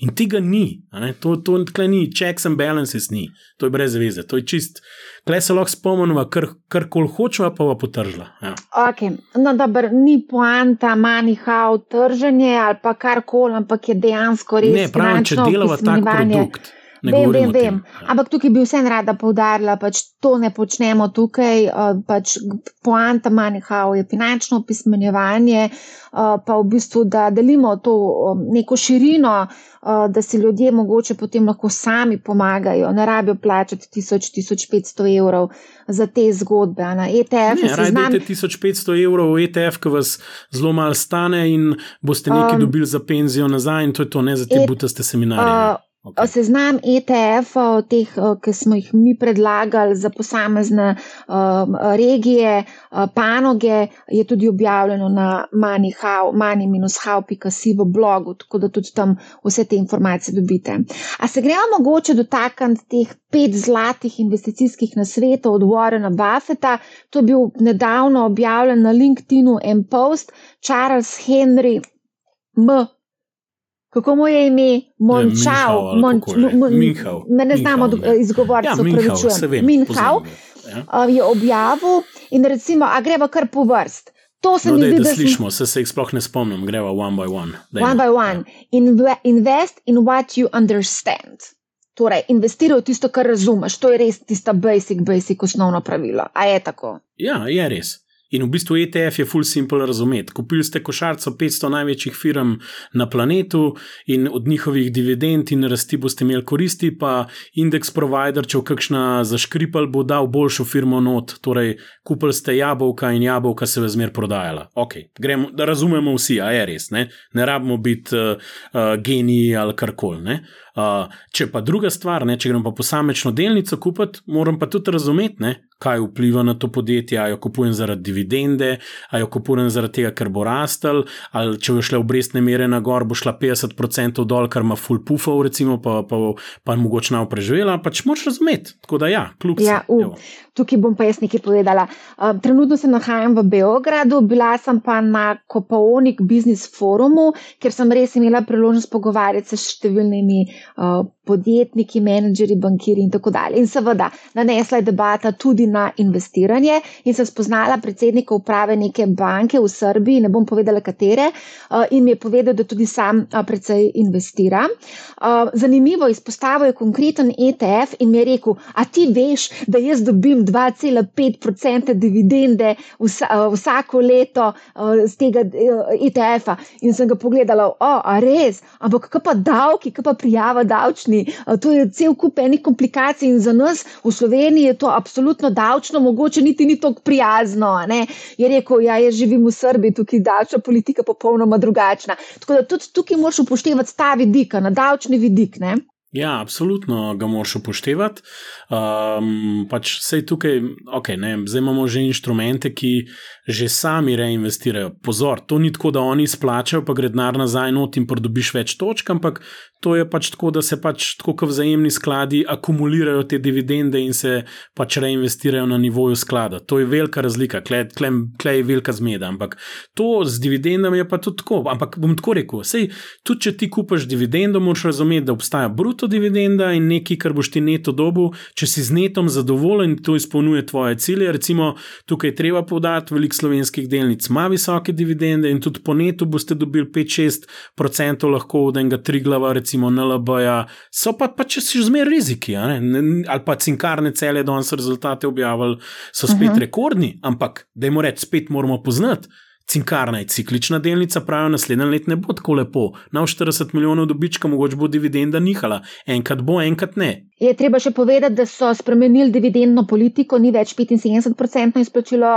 In tega ni, to, to ni, checks and balances ni, to je brez veze, to je čist. Klej se lahko spomnimo, kar, kar kol hočeva, pa bo potržila. Ja. Okay. No, dobro, ni poanta, manjhav, trženje ali pa kar koli, ampak je dejansko res. Ne, pravim, če delava tak produkt. Vem, vem, vem. Ja. Ampak tukaj bi vsem rada povdarila, da pač to ne počnemo tukaj. Pač poanta manjhav je finančno pismenjevanje, pa v bistvu, da delimo to neko širino, da si ljudje mogoče potem lahko sami pomagajo, ne rabijo plačati 1000-1500 evrov za te zgodbe. Na ETF ne rabite 1500 evrov ETF, ki vas zelo malo stane in boste nekaj um, dobili za penzijo nazaj in to je to, ne za te et, butaste seminarje. Uh, Okay. Seznam ETF-ov, teh, ki smo jih mi predlagali za posamezne um, regije, panoge, je tudi objavljeno na mani-how.com v blogu, tako da tudi tam vse te informacije dobite. A se gremo mogoče dotakniti teh pet zlatih investicijskih nasvetov od Warrena Buffeta? To je bil nedavno objavljen na LinkedIn-u en post, Charles Henry M kako mu je ime, Mončal, Minhal. Me ne znamo izgovoriti, ja, se vem. Minhal ja. je objavil in recimo, a greva kar po vrst. To se no, mi zdi, da, da slišimo, se, se jih sploh ne spomnim, greva one by one. Dejmo. One by one. Ja. Invest in what you understand. Torej, investiraj v tisto, kar razumeš. To je res tista basic, basic osnovno pravilo. A je tako? Ja, je res. In v bistvu ETF je full simple razumeti. Kupili ste košarico 500 največjih firm na planetu in od njihovih dividend in rasti boste imeli koristi, pa indeks provider, če v kakšna zaškripal, bo dal boljšo firmo not. Torej, kupili ste jabolka in jabolka se ve zmer prodajala. Ok, gremo, da razumemo vsi, a je res, ne, ne rabimo biti uh, uh, geniji ali karkoli. Uh, če pa druga stvar, ne, če grem pa posamečno delnico kupiti, moram pa tudi razumeti, ne, kaj vpliva na to podjetje, ali jo kupujem zaradi dividende, ali jo kupujem zaradi tega, ker bo rastel, ali če bo šla obrestne mere na gor, bo šla 50% dol, kar ima full puffov, recimo, pa, pa, pa, pa mogoče nav preživela, pač moč razumeti. Tako da ja, kljub ja, temu. Tukaj bom pa jaz nekaj povedala. Uh, trenutno se nahajam v Beogradu, bila sem pa na Kopaonik Business Forumu, ker sem res imela priložnost pogovarjati se s številnimi uh, podjetniki, menedžeri, bankiri in tako dalje. In seveda, nanesla je debata tudi na investiranje in sem spoznala predsednika uprave neke banke v Srbiji, ne bom povedala katere, uh, in mi je povedal, da tudi sam uh, precej investira. Uh, zanimivo, izpostavil je konkreten ETF in mi je rekel, a ti veš, da jaz dobim 2,5% dividende vsa, vsako leto z tega ETF-a. In sem ga pogledala, o, a res, ampak kaj pa davki, kaj pa prijava davčni Sloveniji. To je cel kup enih komplikacij in za nas v Sloveniji je to absolutno davčno, mogoče niti ni tako prijazno. Ne? Je rekel, ja, jaz živim v Srbiji, tukaj je davčna politika popolnoma drugačna. Tako da tudi tukaj moraš upoštevati ta vidik, na davčni vidik. Ne? Ja, absolutno ga moraš upoštevati. Um, pač sej tukaj, ok, ne, zdaj imamo že inštrumente, ki že sami reinvestirajo. Pozor, to ni tako, da oni splačajo, pa gre denar nazaj not in pridobiš več točk, ampak to je pač tako, da se pač tako kot vzajemni skladi akumulirajo te dividende in se pač reinvestirajo na nivoju sklada. To je velika razlika, klej kle je velika zmeda. Ampak to z dividendami je pa tudi tako. Ampak bom tako rekel, sej tudi če ti kupaš dividendo, moraš razumeti, da obstaja bruto dividenda in nekaj, kar boš ti neto dobu, če si z netom zadovoljen in to izpolnjuje tvoje cilje. Recimo tukaj treba povdariti, veliko slovenskih delnic ima visoke dividende in tudi po netu boste dobili 5-6% lahko od enega tri glava recimo NLB-ja, so pa, pa če si zmer riziki, ali pa cinkarne cele, da so rezultate objavili, so spet uh mhm. -huh. rekordni, ampak da jim reč spet moramo poznati. Cinkarna je ciklična delnica, pravijo, naslednje let ne bo tako lepo. Na 40 milijonov dobička, mogoče bo dividenda nihala, enkrat bo, enkrat ne. Je treba še povedati, da so spremenili dividendno politiko, ni več 75% izplačilo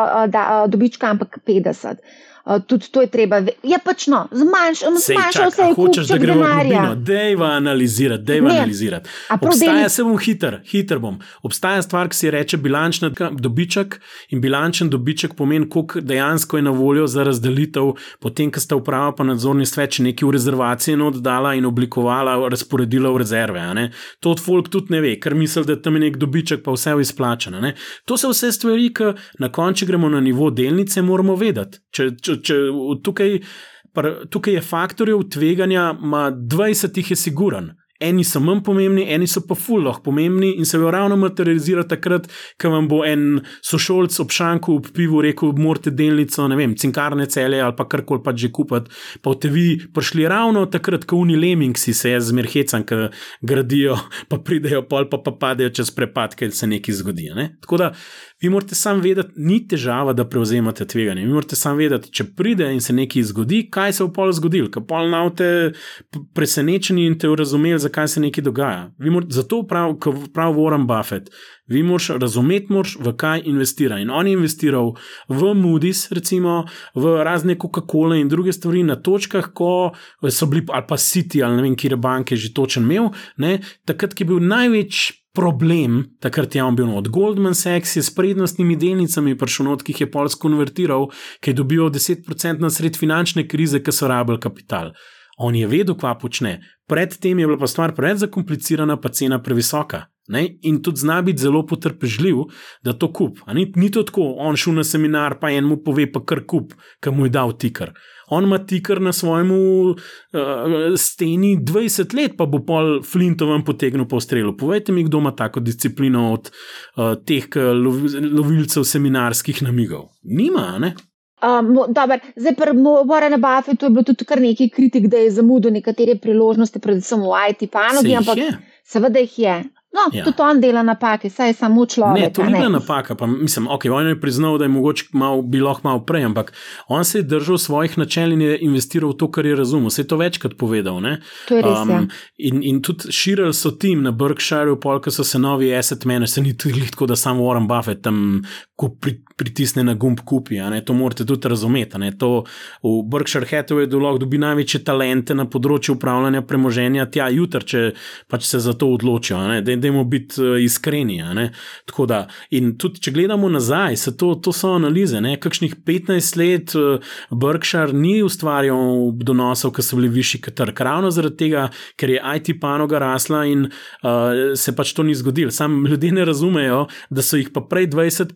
dobička, ampak 50% tudi to je treba. Je pač no, zmanjšal se je. Hočeš, da gremo v globino, dejva analizirati, dejva ne. analizirati. Obstaja, se bom hiter, hiter bom. Obstaja stvar, ki se reče bilančni dobiček in bilančen dobiček pomeni, koliko dejansko je na voljo za razdelitev, potem, ko sta uprava pa nadzorni svet nekaj v rezervacije oddala in oblikovala, razporedila v rezerve. To od folk tudi ne ve, ker misli, da tam je nek dobiček, pa vse je izplačano. To so vse stvari, ki na koncu gremo na nivo delnice, moramo vedeti. Če, če če tukaj, tukaj je faktorjev tveganja, ima 20 jih je siguran. Eni so manj pomembni, eni so pa fulloh pomembni in se jo ravno materializira takrat, ko vam bo en sošolc ob šanku v pivu rekel: Morate delnico, ne vem, cinkarne cele ali pa karkoli pač že kupiti. Pa boste vi prišli ravno takrat, ko uni lemingsi se jaz zmerhecam, ki gradijo, pa pridejo pol, pa, pa padejo čez prepad, ker se nekaj zgodi. Ne? Tako da vi morate sam vedeti, ni težava, da prevzemate tveganje. Vi morate sam vedeti, če pride in se nekaj zgodi, kaj se bo pol zgodil, ker pol navte presenečeni in te razumeli zakaj se nekaj dogaja. Mor, zato pravi prav Warren Buffett, vi moraš razumeti, moraš, v kaj investira. In on je investiral v Moody's, recimo v razne Coca-Cola in druge stvari na točkah, ko so bili, ali pa City, ali ne vem, kje banke že točen imel, ne, takrat, je bil največ. Problem, takrat je on bil od Goldman Sachs, s prednostnimi delnicami, prišel not, ki jih je Pols konvertiral, ki je dobil 10% na sred finančne krize, ki so rabili kapital. On je vedel, kva počne. Predtem je bila pa stvar preveč zakomplicirana, pa cena previsoka. Ne? In tudi zna biti zelo potrpežljiv, da to kup. Ni, ni to tako, on šel na seminar, pa en mu pove, pa kar kup, ki mu je dal tikar. On ima tikar na svojem uh, steni 20 let, pa bo pol flintovem potegnil po strelu. Povejte mi, kdo ima tako disciplino od uh, teh lovilcev seminarskih namigov. Nima, ne? Um, dober, zdaj, pri Warrenu Buffetu je bilo tudi kar nekaj kritik, da je zamudil nekatere priložnosti, predvsem v IT panogi, ampak seveda jih je. No, ja. tudi on dela napake, saj je samo človek. Ne, to ni bila napaka. Pa, mislim, ok, on je priznal, da je mogoče mal, bi lahko malo prej, ampak on se je držal svojih načel in je investiral v to, kar je razumel. Se je to večkrat povedal. To je res. Um, ja. in, in tudi širili so tim na Berkshireu, polk so se novi asset managers, ni tudi tako, da samo Warren Buffett tam pri, pritisne na gumb kupi. To morate tudi razumeti. To v Berkshire Hathaway lahko dobi največje talente na področju upravljanja premoženja, tja jutr, če pač se za to odločijo dajmo biti uh, iskreni. Da, in tudi, če gledamo nazaj, to, to so analize. Ne? Kakšnih 15 let uh, Berkshire ni ustvarjal donosov, ki so bili višji kot trg. Ravno zaradi tega, ker je IT panoga rasla in uh, se pač to ni zgodilo. Sam ljudje ne razumejo, da so jih pa prej 20,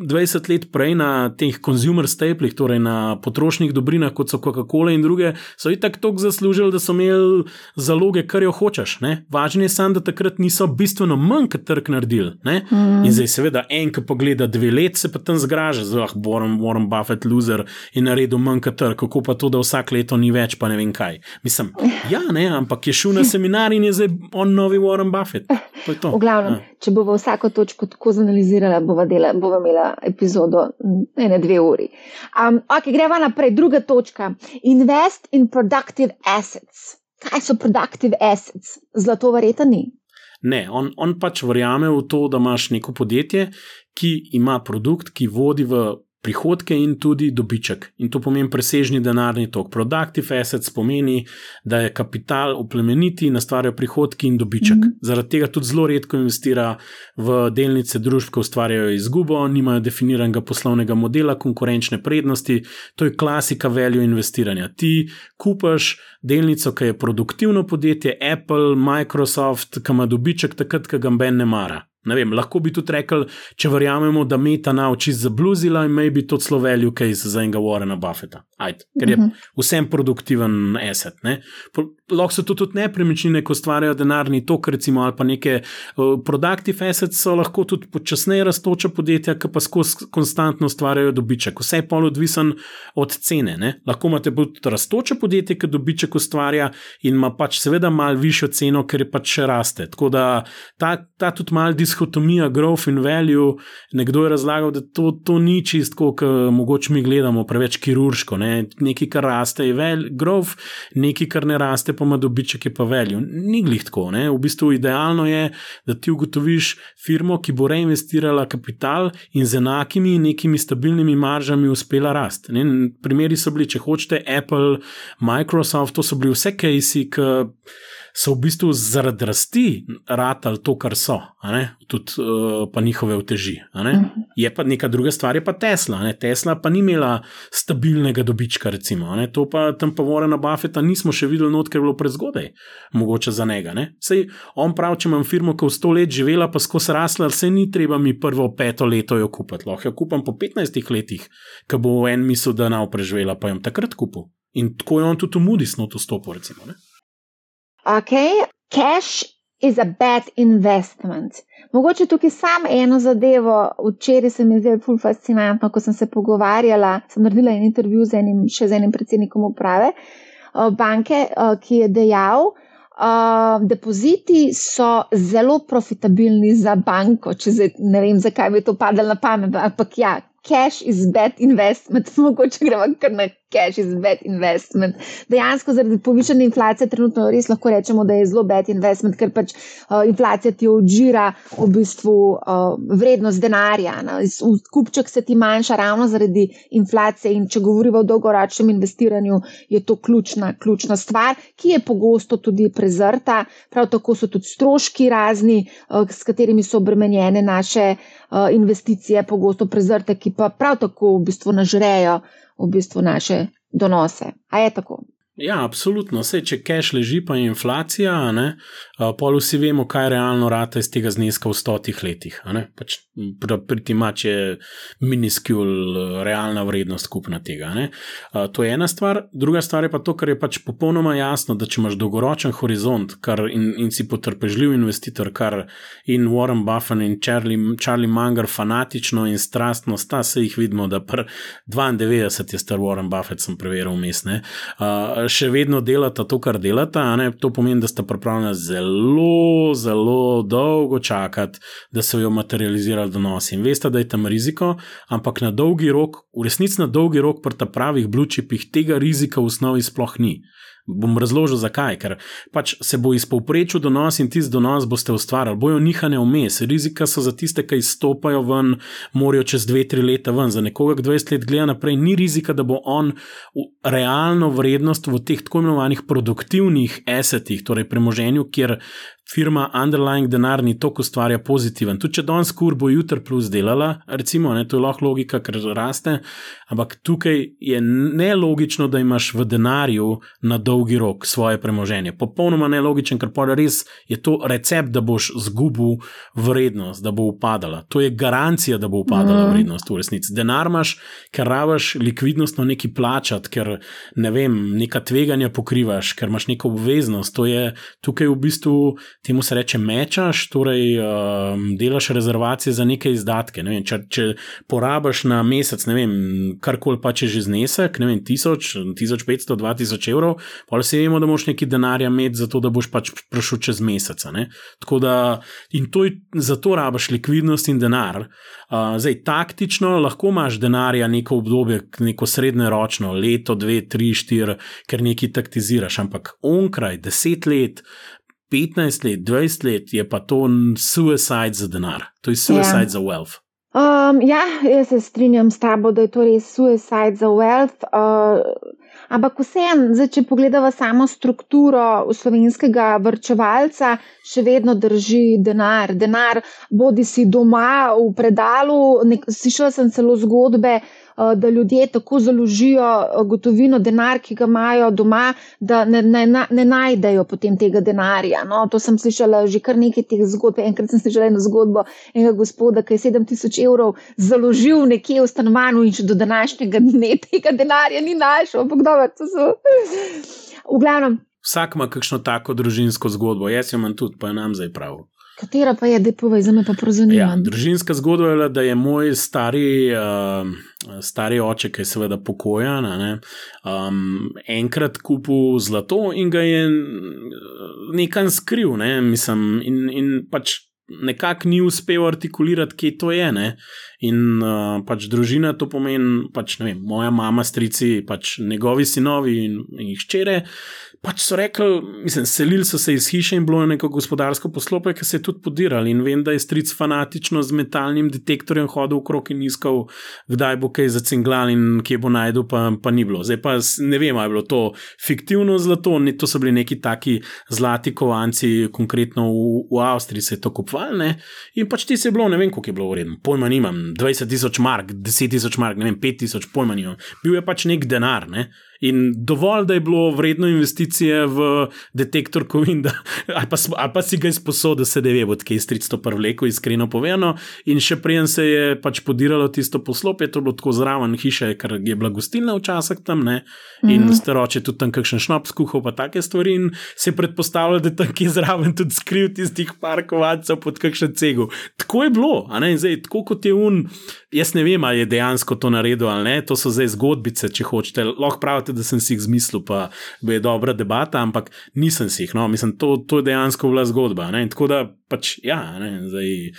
20 let prej na teh consumer staplih, torej na potrošnih dobrinah, kot so Coca-Cola in druge, so jih tako zaslužili, da so imeli zaloge, kar jo hočeš. Važno je samo, da takrat niso bistveno manj kot trg naredili. Mm. In zdaj, seveda, en, ki pogleda dve let, se pa tam zgraža, zelo ah, Warren, Warren Buffett, loser in naredil manj kot trg, kako pa to, da vsak leto ni več, pa ne vem kaj. Mislim, ja, ne, ampak je šel na seminar in je zdaj on novi Warren Buffett. V glavnem, ja. če bomo vsako točko tako zanalizirali, bomo bo imeli epizodo ene dve uri. Um, ok, greva naprej. Druga točka. Invest in productive assets. kaj so productive assets, zlato verjetno ni. Ne, on, on pač verjame v to, da imaš neko podjetje, ki ima produkt, ki vodi v prihodke in tudi dobiček. In to pomeni presežni denarni tok. Productive assets pomeni, da je kapital oplemeniti in ustvarja prihodki in dobiček. Mm -hmm. Zaradi tega tudi zelo redko investira v delnice družb, ki ustvarjajo izgubo, nimajo definiranega poslovnega modela, konkurenčne prednosti. To je klasika value investiranja. Ti kupaš delnico, ki je produktivno podjetje, Apple, Microsoft, ki ima dobiček takrat, ko ga ben ne mara. Vem, lahko bi tudi rekli, če verjamemo, da meta nauči za bluzila in maybe to celo value case za enega Warrena Buffeta. Ajde, ker je mhm. vsem produktiven asset. Lahko so to tudi nepremičnine, ko ustvarjajo denarni tok, recimo, ali pa neke uh, productive assets, so lahko tudi počasneje raztoča podjetja, ki pa skozi konstantno ustvarjajo dobiček. Vse je pol odvisen od cene. Ne? Lahko imate tudi raztoča podjetje, ki dobiček ustvarja in ima pač seveda malo višjo ceno, ker je pač še raste. Tako da ta, ta tudi mal dihotomija growth in value, nekdo je razlagal, da to, to ni čisto, kot mogoče mi gledamo, preveč kirurško. Ne? Nekaj, kar raste, je vel, growth, nekaj, kar ne raste, pa ima dobiček, je pa veljo. Ni glih tako. Ne? V bistvu idealno je, da ti ugotoviš firmo, ki bo reinvestirala kapital in z enakimi nekimi stabilnimi maržami uspela rasti. Primeri so bili, če hočete, Apple, Microsoft, to so bili vse kajsi, ki so v bistvu zaradi rasti ratali to, kar so, tudi uh, pa njihove uteži. Mhm. Je pa neka druga stvar, je pa Tesla. Ne? Tesla pa ni imela stabilnega dobička, recimo. To pa tam pa Warrena Buffeta nismo še videli, not, ker je bilo prezgodaj, mogoče za njega. Sej on pravi, če imam firmo, ki je v sto let živela, pa skozi rasla, se ni treba mi prvo peto leto jo kupiti. Lahko jo kupam po 15 letih, ki bo en misel, da nav preživela, pa jim takrat kupil. In tako je on tudi v Moody's noto stopil, recimo. Ne? Ok, cash is a bad investment. Mogoče tukaj sam eno zadevo, včeraj se mi je zdelo ful fascinantno, ko sem se pogovarjala, sem naredila en intervju z enim, še z enim predsednikom uprave eh, banke, eh, ki je dejal, Uh, depoziti so zelo profitabilni za banko, če zdaj, ne vem, zakaj bi to padalo na pamet, ampak ja, cash is bad investment, mogoče gremo kar na cash is bad investment. Dejansko zaradi povišene inflacije trenutno res lahko rečemo, da je zelo bad investment, ker pač uh, inflacija ti odžira v bistvu uh, vrednost denarja. Kupček se ti manjša ravno zaradi inflacije in če govorimo o dolgoročnem investiranju, je to ključna, ključna stvar, ki je pogosto tudi prezrta. Prav tako so tudi stroški razni, uh, s katerimi so obremenjene naše uh, investicije, pogosto prezrte, ki pa prav tako v bistvu nažrejo v bistvu naše donose. A je tako? Ja, absolutno. Vse, če cash leži, pa je inflacija, pol vsi vemo, kaj je realno rata iz tega zneska v stotih letih. Pač, pri tem mač je miniskul, realna vrednost skupna tega. Ne. To je ena stvar. Druga stvar je pa to, kar je pač popolnoma jasno, da če imaš dolgoročen horizont in, in si potrpežljiv investitor, kar in Warren Buffett in Charlie, Charlie Munger fanatično in strastno sta, se jih vidimo, da pr 92 je star Warren Buffett, sem preveril umestne še vedno delata to, kar delata. To pomeni, da sta pripravljena zelo, zelo dolgo čakati, da se jo materializirali donosi. In veste, da je tam riziko, ampak na dolgi rok, v resnici na dolgi rok, pri ta pravih blučipih, tega rizika v osnovi sploh ni. Bom razložil, zakaj. Ker pač se bo izpovprečil donos in tisti donos boste ustvarjali. Bojo nihane vmes. Rizika so za tiste, ki izstopajo ven, morajo čez 2-3 leta ven. Za nekoga, ki 20 let gleda naprej, ni rizika, da bo on realno vrednost v teh tako imenovanih produktivnih esetih, torej premoženju, kjer firma underlying denarni tok ustvarja pozitiven. Tudi če danes kur bo jutr plus delala, recimo, ne, to je lahko logika, ker raste, ampak tukaj je nelogično, da imaš v denarju na dolgi rok svoje premoženje. Popolnoma nelogičen, ker pa res je to recept, da boš zgubil vrednost, da bo upadala. To je garancija, da bo upadala mm. vrednost v resnici. Denar imaš, ker ravaš likvidnostno neki plačati, ker ne vem, neka tveganja pokrivaš, ker imaš neko obveznost. To je tukaj v bistvu temu se reče mečaš, torej um, delaš rezervacije za neke izdatke. Ne vem, če, če porabiš na mesec, ne vem, karkoli pa če že znesek, ne vem, 1000, 1500, 2000 evrov, pa vse vemo, da moš neki denarja imeti za to, da boš pač prišel čez mesec. Da in to je, zato rabiš likvidnost in denar. Uh, zdaj, taktično lahko imaš denarja neko obdobje, neko srednjeročno, leto, dve, tri, štiri, ker nekaj taktiziraš, ampak onkraj deset let, 15 let, 20 let je pa to suicide za denar, to je suicide ja. za wealth. Um, ja, jaz se strinjam s tabo, da je to res suicide za wealth. Uh, ampak vseeno, če pogledamo samo strukturo slovenskega vrčevalca, še vedno drži denar. Denar bodi si doma v predalu. Slišala sem celo zgodbe, da ljudje tako založijo eh, gotovino, denar, ki ga imajo doma, da ne, ne, ne najdejo potem tega denarja. No, to sem slišala že kar nekaj teh zgodb. Enkrat sem slišala eno zgodbo enega gospoda, ki je 7000 evrov založil nekje v stanovanju in še do današnjega dne tega denarja ni našel. Ampak dobro, to so. V glavnem. Vsak ima kakšno tako družinsko zgodbo, jaz jo imam tudi, pa je nam zdaj prav. Katera pa je, da povej, za me pa prozornijo? Ja, družinska zgodba je, da je moj stari, uh, stari oče, ki je seveda pokojen, ne, um, enkrat kupil zlato in ga je nekam skril, ne, mislim, in, in pač nekako ni uspel artikulirati, kje to je. Ne. In uh, pač družina to pomeni, pač, vem, moja mama, strici, pač njegovi sinovi in, in hčere. Pač so rekli, mislim, selili so se iz hiše in bilo je neko gospodarsko poslopje, ki se je tudi podirali. In vem, da je stric fanatično z metalnim detektorjem hodil okrog in iskal, kdaj bo kaj zacinglal in kje bo najdel, pa, pa ni bilo. Zdaj pa ne vem, ali je bilo to fiktivno zlato, ne, to so bili neki taki zlati kovanci, konkretno v, v Avstriji se je to kupovali. In pač ti se je bilo, ne vem, koliko je bilo vredno, pojma nimam, 20 tisoč mark, 10 tisoč mark, ne vem, 5 tisoč, pojma nimam. Bil je pač nek denar. Ne? In dovolj, da je bilo vredno investicije v detektor kovin, da, ali, pa, ali pa si ga izposodil, da se ne ve, odkje je stric to prvleko, iskreno povedano. In še prej se je pač podiralo tisto poslopje, to je bilo tako zraven hiše, ker je bila gostilna včasih tam, ne? in mm -hmm. staroče tudi tam kakšen šnop skuhal, pa take stvari. In se je predpostavljalo, da je tam kje zraven tudi skril tistih parkovancev pod kakšen cegu. Tako je bilo, a ne, in zdaj, tako kot je un, jaz ne vem, ali je dejansko to naredil ali ne, to so zdaj zgodbice, če hočete. Lahko pravite, pravite, da sem si jih zmislil, pa je dobra debata, ampak nisem si jih. No, mislim, to, to je dejansko bila zgodba. Ne? Tako da pač ja, ne, zdaj.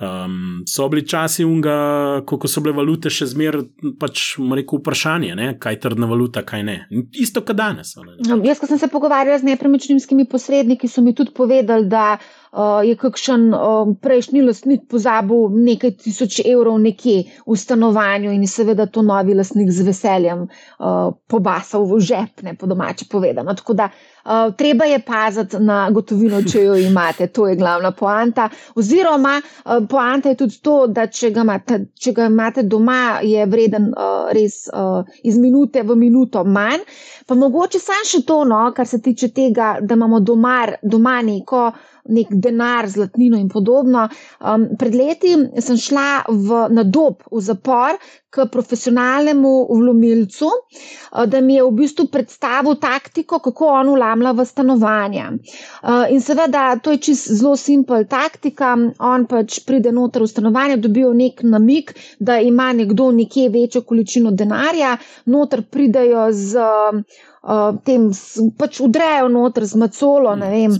Um, so bili časi, unga, ko so bile valute še zmeraj, pač rekel, vprašanje, ne? kaj je trdna valuta, kaj ne. Isto kot danes. No, jaz, ko sem se pogovarjal z nepremičninskimi posredniki, so mi tudi povedali, da uh, je kakšen uh, prejšnji lastnik pozabil nekaj tisoč evrov nekje v stanovanju in seveda to novi lastnik z veseljem uh, pobasal v žep, ne po domače povedano. Tako da uh, Uh, treba je paziti na gotovino, če jo imate, to je glavna poanta. Oziroma, uh, poanta je tudi to, da če ga imate, če ga imate doma, je vreden uh, res uh, iz minute v minuto manj. Pa mogoče samo še to, no, kar se tiče tega, da imamo doma, doma neko nek denar, zlatnino in podobno. Um, pred leti sem šla v, na dob v zapor k profesionalnemu vlomilcu, uh, da mi je v bistvu predstavil taktiko, kako on vlamlja v stanovanja. Uh, in seveda, to je čist zelo simpel taktika. On pač pride noter v stanovanje, dobijo nek namik, da ima nekdo nekje večjo količino denarja, noter pridejo z. Uh, uh, tem pač udrejo noter z macolo, ne vem.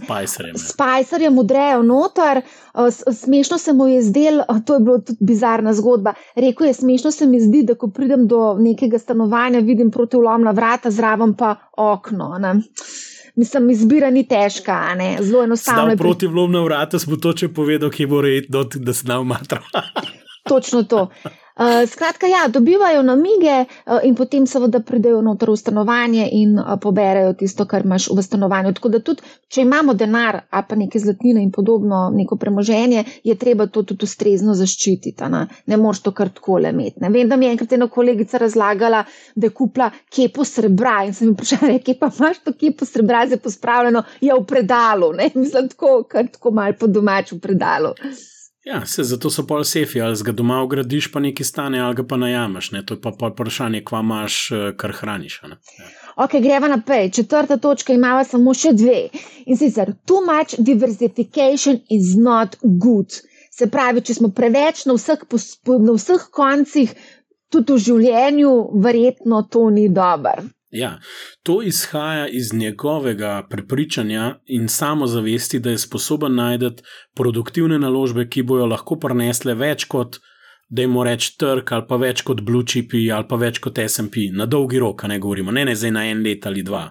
Spicerjem udrejo noter. Uh, smešno se mu je zdelo, uh, to je bilo tudi bizarna zgodba. Rekl je, smešno se mi zdi, da ko pridem do nekega stanovanja, vidim proti vlomna vrata, zraven pa okno. Ne? Mislim, izbira ni težka, ne? zelo enostavno. Prav proti vlomna vrata smo toče povedal, ki bo redno, da se nam matra. Točno to. Uh, skratka, ja, dobivajo namige uh, in potem seveda pridejo noter v stanovanje in uh, poberajo tisto, kar imaš v stanovanju. Tako da tudi, če imamo denar, a pa neke zlatnine in podobno, neko premoženje, je treba to tudi ustrezno zaščititi. Ne, ne moreš to kar tako le imeti. Ne. Vem, da mi je enkrat ena kolegica razlagala, da je kupila kepo srebra in sem jim vprašala, kje pa imaš to kepo srebra, zdaj pospravljeno, je v predalu. Ne. Mislim, tako, kar tako malo po domaču predalu. Ja, se, zato so pol sefi, ali ga doma ugradiš, pa nekaj stane, ali ga pa najameš. Ne? To je pa pol vprašanje, kva imaš, eh, kar hraniš. Ja. Ok, greva naprej. Četrta točka ima samo še dve. In sicer, too much diversification is not good. Se pravi, če smo preveč na vseh, na vseh koncih, tudi v življenju, verjetno to ni dobro. Ja, to izhaja iz njegovega prepričanja in samozavesti, da je sposoben najti produktivne naložbe, ki bojo lahko prinesle več kot da jim reč trg ali pa več kot Blue Chipi ali pa več kot SP, na dolgi rok, ne govorimo, ne, ne zdaj na en let ali dva.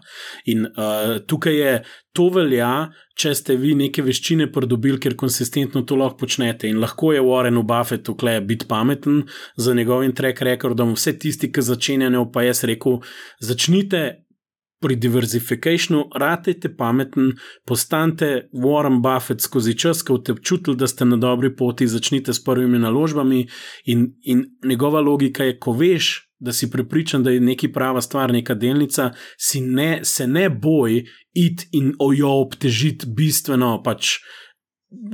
In uh, tukaj je to velja, če ste vi neke veščine pridobili, ker konsistentno to lahko počnete. In lahko je Warren Buffett tukaj biti pameten za njegovim track recordom, vse tisti, ki začenjajo, pa jaz rekel, začnite pri diverzifikaciju, ratejte pameten, postanite Warren Buffett skozi čas, ko ste občutili, da ste na dobri poti, začnite s prvimi naložbami. In, in njegova logika je, ko veš, da si prepričan, da je nekaj prava stvar, neka delnica, ne, se ne boj iti in ojo obtežiti bistveno, pač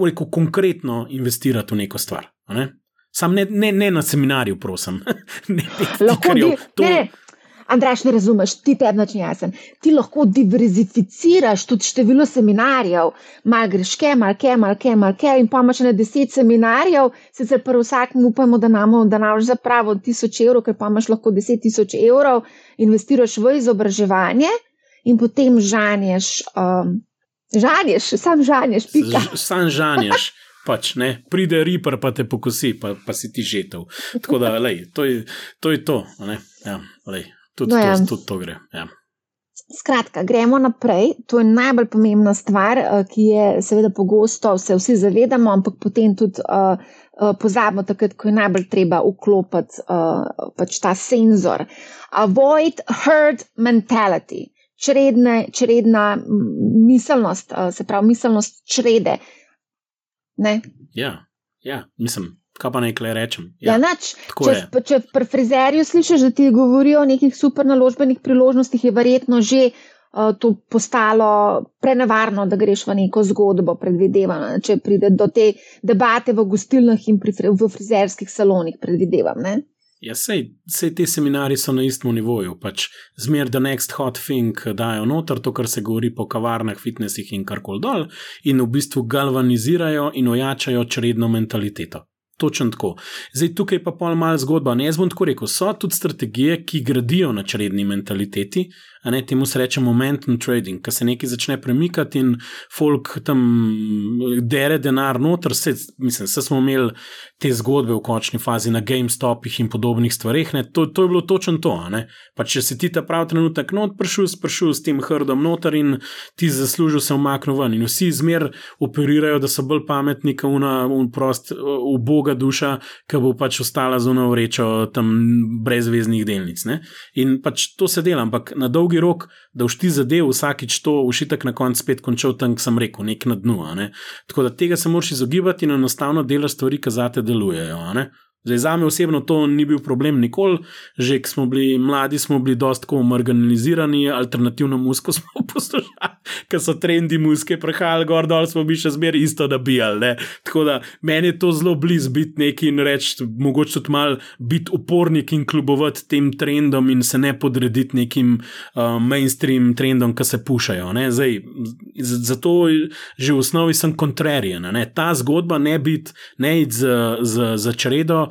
rekel, konkretno investirati v neko stvar. Ne? Sam ne, ne, ne na seminarju, prosim. ne, Lahko bi, to... ne, Andraš, ne razumeš, ti te enoč jasen. Ti lahko diverzificiraš tudi število seminarjev, mal greš ke, mal ke, mal ke, mal ke, in pa imaš na deset seminarjev, sicer prvo vsakem upamo, da nam da nam že zapravo tisoč evrov, ker pa imaš lahko deset tisoč evrov, investiraš v izobraževanje in potem žanješ, um, žanješ, sam žanješ, pika. Sam žanješ. Pač, ne, pride ripar, pa te pokosi, pa, pa si ti žetev. Tako da, lej, to, je, to je to. Ja, tudi, no, ja. to, tudi to gre. Ja. Skratka, gremo naprej. To je najbolj pomembna stvar, eh, ki je seveda pogosto, se vsi zavedamo, ampak potem tudi uh, uh, pozabimo, takrat, ko je najbolj treba vklopiti uh, pač ta senzor. Avoid herd mentality, čredne, čredna miselnost, uh, se pravi miselnost črede. Ja, ja, mislim kaj pa nekaj rečem. Ja, ja nač, če, če pri frizerju slišiš, da ti govorijo o nekih super naložbenih priložnostih, je verjetno že uh, to postalo prenevarno, da greš v neko zgodbo, predvidevam. Če pride do te debate v gostilnah in pri, v frizerskih salonih, predvidevam. Ne? Ja, sej, sej te seminari so na istem nivoju, pač zmer the next hot thing dajo noter, to, kar se govori po kavarnah, fitnesih in karkoli dol, in v bistvu galvanizirajo in ojačajo čredno mentaliteto. Točno tako. Zdaj, tukaj pa pol mal zgodba. Ne, jaz bom tako rekel, so tudi strategije, ki gradijo na čredni mentaliteti, a ne temu se reče momentum trading, ki se nekaj začne premikati in folk tam dere denar noter. Se, mislim, se smo imeli te zgodbe v končni fazi na GameStopih in podobnih stvareh. To, to je bilo točno to. Pa če si ti ta pravi trenutek not prišel, prišel s tem hrdom noter in ti zaslužil se umaknil ven. In vsi zmer operirajo, da so bolj pametni, kot una, un prost, uboga duša, ki bo pač ostala zunaj vrečo tam brezveznih delnic. Ne? In pač to se dela, ampak na dolgi dolgi rok, da všti zadev, vsakič to ušitek na koncu spet končal tam, sem rekel, nek na dnu. Ne? Tako da tega se moraš izogibati in enostavno delaš stvari, ki za te delujejo. Zdaj, za me osebno to ni bil problem nikoli, že ko smo bili mladi, smo bili dosta marginalizirani, alternativno musko smo poslušali, ker so trendi muske prehajali gor dol, smo bili še zmeraj isto nabijali. Tako da meni je to zelo blizu biti neki in reči, mogoče tudi mal biti upornik in kljubovati tem trendom in se ne podrediti nekim uh, mainstream trendom, ki se pušajo. Zdaj, zato že v osnovi sem kontrarijan. Ta zgodba ne biti, ne iti za, za, za čredo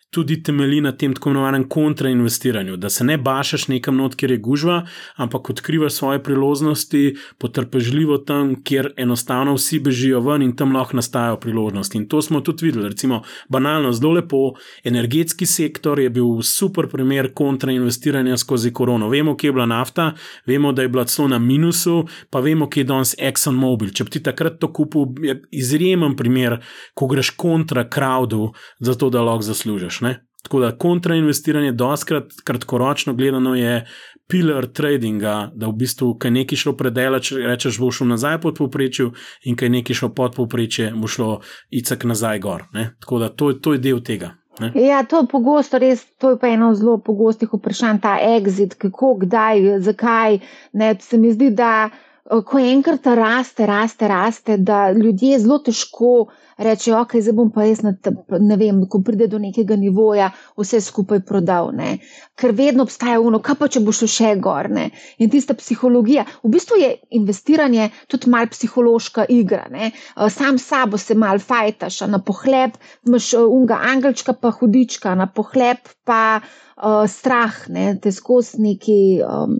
tudi temelji na tem tako imenovanem kontrainvestiranju, da se ne bašaš nekam not, kjer je gužva, ampak odkrivaš svoje priložnosti, potrpežljivo tam, kjer enostavno vsi bežijo ven in tam lahko nastajajo priložnosti. In to smo tudi videli, recimo, banalno, zelo lepo, energetski sektor je bil super primer kontrainvestiranja skozi korono. Vemo, kje je bila nafta, vemo, da je bila celo na minusu, pa vemo, kje je danes ExxonMobil. Če bi ti takrat to kupil, je izjemen primer, ko greš kontra crowdu, zato da lahko zaslužiš. Ne? Tako da kontrainvestiranje, doskrat kratkoročno gledano, je pilar tradinga, da v bistvu, kaj nekaj šlo predelač, rečeš, bo šlo nazaj pod povprečju, in kaj nekaj šlo pod povprečje, bo šlo icak nazaj gor. Ne? Tako da to, to je del tega. Ne? Ja, to je pogosto, res, to je pa eno zelo pogostih vprašanj, ta exit, kako, kdaj, zakaj. Ne, se mi zdi, da ko enkrat raste, raste, raste, da ljudje zelo težko rečejo, ok, zdaj bom pa jaz, na, ne vem, ko pride do nekega nivoja, vse skupaj prodal. Ne? Ker vedno obstaja uno, kaj pa če bo šlo še gor. Ne? In tista psihologija, v bistvu je investiranje tudi mal psihološka igra. Ne? Sam sabo se mal fajtaš, na pohleb imaš unga angelčka, pa hudička, na pohleb pa uh, strah, ne? te skozi neki. Um,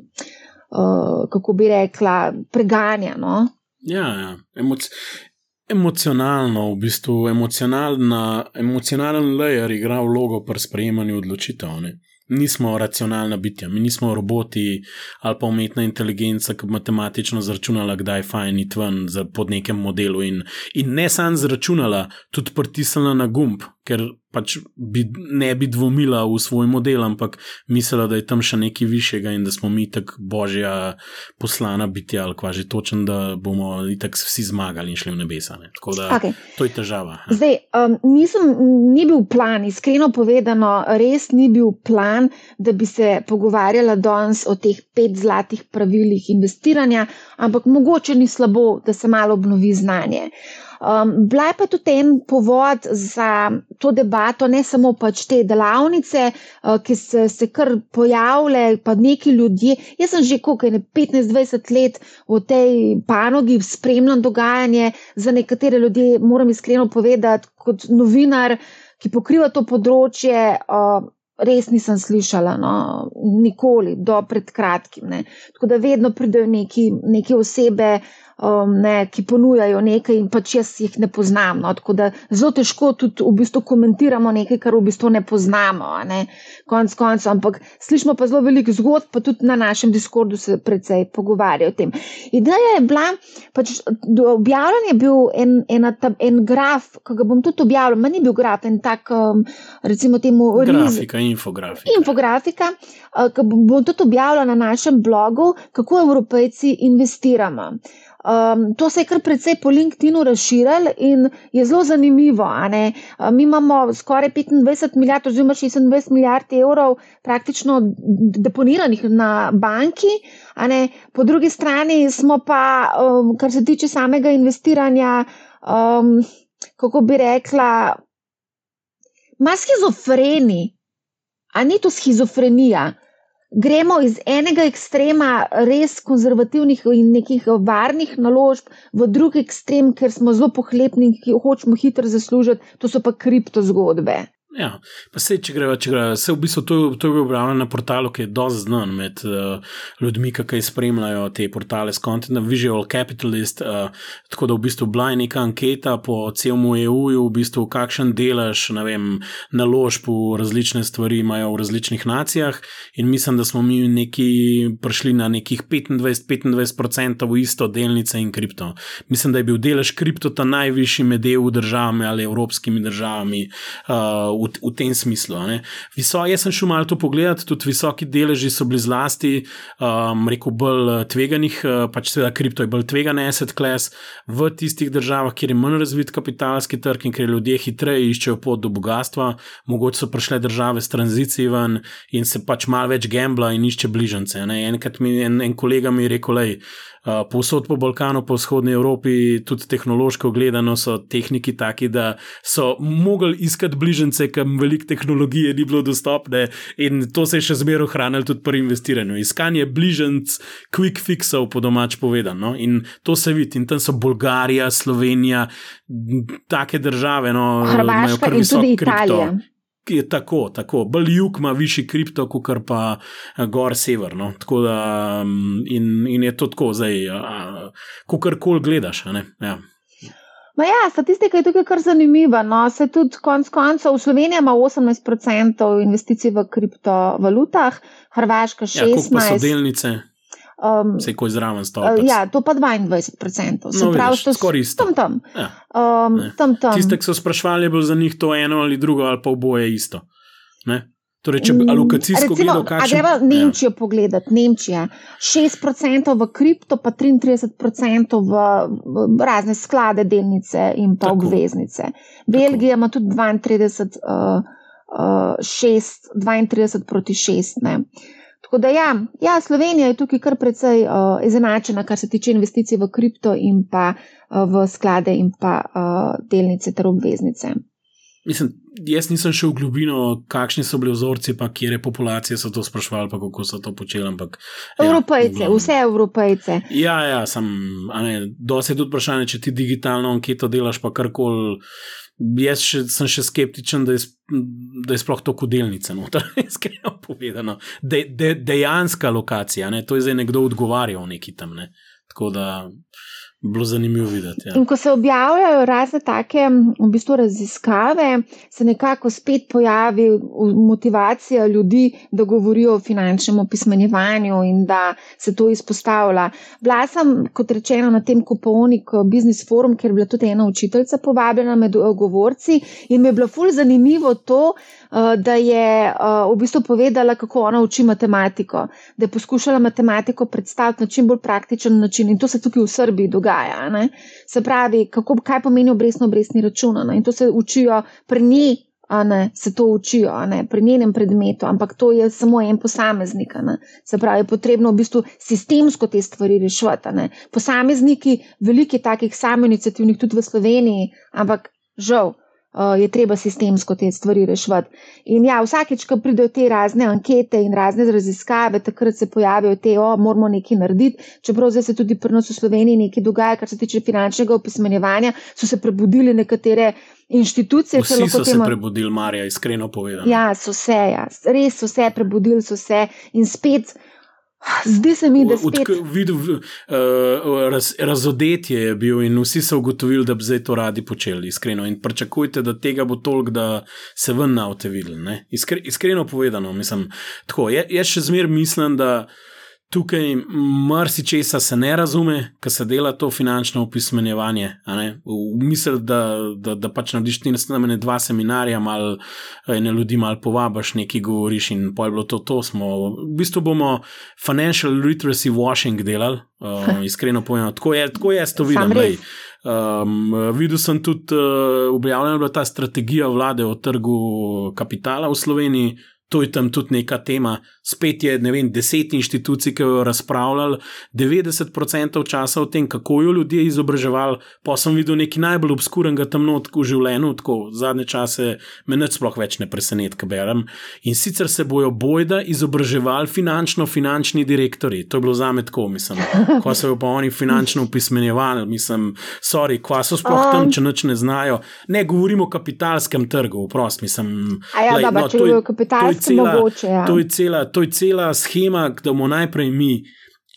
uh, kako bi rekla, preganja. No? Ja, ja. Emoc emocionalno, v bistvu emocionalen layer igra vlogo pri sprejemanju odločitev. Ne? Nismo racionalna bitja, mi nismo roboti ali pa umetna inteligenca, ki bi matematično zračunala, kdaj je fajn iti ven pod nekem modelu. In, in ne samo zračunala, tudi pritisnila na gumb, ker pač bi, ne bi dvomila v svoj model, ampak mislila, da je tam še nekaj višjega in da smo mi tako božja poslana biti ali kva že točen, da bomo tako vsi zmagali in šli v nebesa. Ne. Tako da okay. to je težava. Ja. Zdaj, um, nisem, ni bil plan, iskreno povedano, res ni bil plan, da bi se pogovarjala danes o teh pet zlatih pravilih investiranja, ampak mogoče ni slabo, da se malo obnovi znanje. Um, bila je pa tudi en povod za to debato, ne samo pač te delavnice, uh, ki so se kar pojavile, pa neki ljudje. Jaz sem že koliko, ne 15-20 let v tej panogi, spremljam dogajanje za nekatere ljudi, moram iskreno povedati, kot novinar, ki pokriva to področje. Uh, Res nisem slišala, no, nikoli, do pred kratkim. Ne. Tako da vedno pridejo neki, neki osebe, um, ne, ki ponujajo nekaj, in pač jaz jih ne poznam. No, tako da zelo težko tudi v bistvu komentiramo nekaj, kar v bistvu ne poznamo. Ne, konc koncev, ampak slišimo pa zelo veliko zgodb, pa tudi na našem Discordu se precej pogovarjajo o tem. Ideja je bila, pač objavljen je bil en, en, en graf, ki ga bom tudi objavil, manj ni bil graf, en tak, um, recimo, temu grafika, riz, infografika. Infografika, uh, ki bom tudi objavila na našem blogu, kako evropejci investiramo. Um, to se je kar precej po LinkedIn-u razširilo in je zelo zanimivo. Um, mi imamo skoraj 25 milijard, oziroma 26 milijard evrov praktično deponiranih na banki, po drugi strani smo pa, um, kar se tiče samega investiranja, um, kako bi rekla, ima schizofreni, a ni to schizofrenija gremo iz enega ekstrema res konzervativnih in nekih varnih naložb v drugi ekstrem, ker smo zelo pohlepni in hočemo hitro zaslužiti, to so pa kriptozgodbe. Ja, pa se če gre, če gre, se v bistvu to, to je objavljeno na portalu, ki je dosti znan med uh, ljudmi, ki spremljajo te portale s Content Visual Capitalist. Uh, tako da v bistvu bila je neka anketa po celem EU-ju, v bistvu kakšen delež naložb v različne stvari imajo v različnih nacijah. In mislim, da smo mi neki prišli na nekih 25-25% v isto delnice in kripto. Mislim, da je bil delež kripto ta najvišji med EU državami ali evropskimi državami. Uh, v, v tem smislu. Viso, jaz sem šel malo to pogledati, tudi visoki deleži so bili zlasti, um, rekel bolj eh, tveganih, uh, pač seveda kripto je bolj tvegan asset class v tistih državah, kjer je manj razvit kapitalski trg in kjer ljudje hitreje iščejo pot do bogatstva. Mogoče so prišle države s tranzicijo ven in se pač malo več gambla in išče bližnjice. Enkrat mi en, en kolega mi je rekel, da Uh, povsod po Balkanu, po vzhodni Evropi, tudi tehnološko gledano, so tehniki taki, da so mogli iskati bližnjice, kam veliko tehnologije ni bilo dostopne, in to se je še zmeraj ohranilo tudi pri investiranju. Iskanje bližnjic, quick fixov, po domač povedano. In to se vidi, in tam so Bolgarija, Slovenija, take države, no, Hrvaška in tudi Italija. Kripto je tako, tako. bolj jug ima višji kripto, kot pa eh, gor severno. Da, mm, in, in je to tako, zdaj, ko kar koli gledaš. Ja. Ja, statistika je tukaj kar zanimiva. No. Se tudi konec koncev, Slovenija ima 18% investicij v kriptovalutah, Hrvaška 16%. Ja, pa so delnice. Um, Se je ko izraven stopil. Uh, ja, to pa 22%. Se no, pravi, je skoraj isto. Tam, tam. Ja. Um, tam, tam. Tiste, ki so sprašvali, je bilo za njih to eno ali drugo, ali pa oboje isto. Ne? Torej, če bi mm, alokacijsko gledal, kaj je. Gremo Nemčijo ja. pogledati. Nemčija 6% v kripto, pa 33% v, v razne sklade, delnice in pa Tako. obveznice. Belgija Tako. ima tudi 32, uh, uh, 6, 32 proti 6. Ne. Tako da ja, ja, Slovenija je tukaj kar precej uh, izenačena, kar se tiče investicij v kripto in pa uh, v sklade in pa uh, delnice ter obveznice. Mislim, jaz nisem šel v globino, kakšni so bili vzorci, pa kje populacije so to sprašvali, pa kako so to počeli. Ampak, ja, Evropejce, vse Evropejce. Ja, ja, sem. Dosti je tudi vprašanje, če ti digitalno anketo delaš, pa karkoli. Jaz še, sem še skeptičen, da je, da je sploh to kudelnica, no, da je iskreno povedano. De, de, dejanska lokacija, ne, to je zdaj nekdo odgovarjal neki tam. Ne. Tako da bilo zanimivo videti. Ja. In ko se objavljajo razne take v bistvu, raziskave, se nekako spet pojavi motivacija ljudi, da govorijo o finančnem opismenjevanju in da se to izpostavlja. Bila sem, kot rečeno, na tem kupovniku eh, Business Forum, ker je bila tudi ena učiteljica povabljena med eh, govorci in mi je bilo ful zanimivo to, da je eh, v bistvu povedala, kako ona uči matematiko, da je poskušala matematiko predstaviti na čim bolj praktičen način in to se tukaj v Srbiji dogaja. Ne? Se pravi, kako, kaj pomeni obrestno obrestni račun ne? in to se učijo pri njej. Ne, se to učijo ne, pri njenem predmetu, ampak to je samo en posameznik. Ne. Se pravi, je potrebno v bistvu sistemsko te stvari rešiti. Posamezniki, veliko je takih samoinicijativnih tudi v Sloveniji, ampak žal, je treba sistemsko te stvari reševati. In ja, vsakeč, ko pridejo te razne ankete in razne raziskave, takrat se pojavijo te, o, moramo nekaj narediti. Čeprav zdaj se tudi pri nas v Sloveniji nekaj dogaja, kar se tiče finančnega opismenjevanja, so se prebudili nekatere. Inštitucije Vsi so se prebudili, Marja, iskreno povedano. Ja, so se, ja. res so se prebudili, so se in spet. Zdi se mi, da je to videl. Uh, raz, razodetje je bil in vsi so ugotovili, da bi zdaj to radi počeli, iskreno. In pričakujte, da tega bo toliko, da se ven na avte videli. Iskre, iskreno povedano, mislim, tako. Jaz še zmeraj mislim, da tukaj marsikesa se ne razume, ko se dela to finančno opismenjevanje. Misel, da, da, da pač narediš ti naslednje dva seminarja, malo ne ljudi, malo povabiš, nekaj govoriš in pa je bilo to. to smo, v bistvu bomo financial literacy washing delali, uh, iskreno povedano. Tako je, tako je, to vidim. Um, videl sem tudi, uh, objavljena je bila ta strategija vlade o trgu kapitala v Sloveniji, to je tam tudi neka tema. Spet je, ne vem, deset inštitucij, ki so razpravljali 90% časa o tem, kako jo ljudje izobraževali. Pa sem videl nekaj najbolj obskurnega tam notku v življenju, tako zadnje čase me neč sploh več ne preseneti, kaj berem. In sicer se bojo bojda izobraževali finančno-finančni direktori. To je bilo za me tako, mislim. Ko so jo pa oni finančno upismenjevali, mislim, sorry, kva so sploh um. tam, če noč ne znajo. Ne govorimo o kapitalskem trgu, prost, mislim. A ja, lej, da, no, če je kapitalski cela, mogoče, ja. to, je cela, to je cela schema, da bomo najprej mi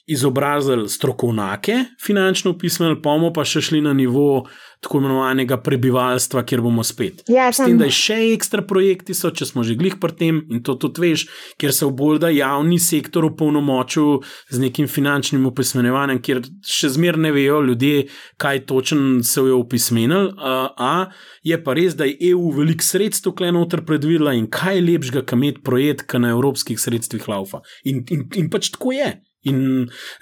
izobrazili strokovnjake, finančno pismeni, pa bomo pa še šli na nivo tako imenovanega prebivalstva, kjer bomo spet. Ja, S tem, da je še ekstra projekti, so, če smo že glih pri tem in to tudi veš, ker se bolj da javni sektor upolnomočil z nekim finančnim opismenjevanjem, kjer še zmer ne vejo ljudje, kaj točno se je opismenil. A je pa res, da je EU veliko sredstev klenoter predvidela in kaj je lepšega, kam imeti projekt, ki na evropskih sredstvih laufa. In, in, in pač tako je. In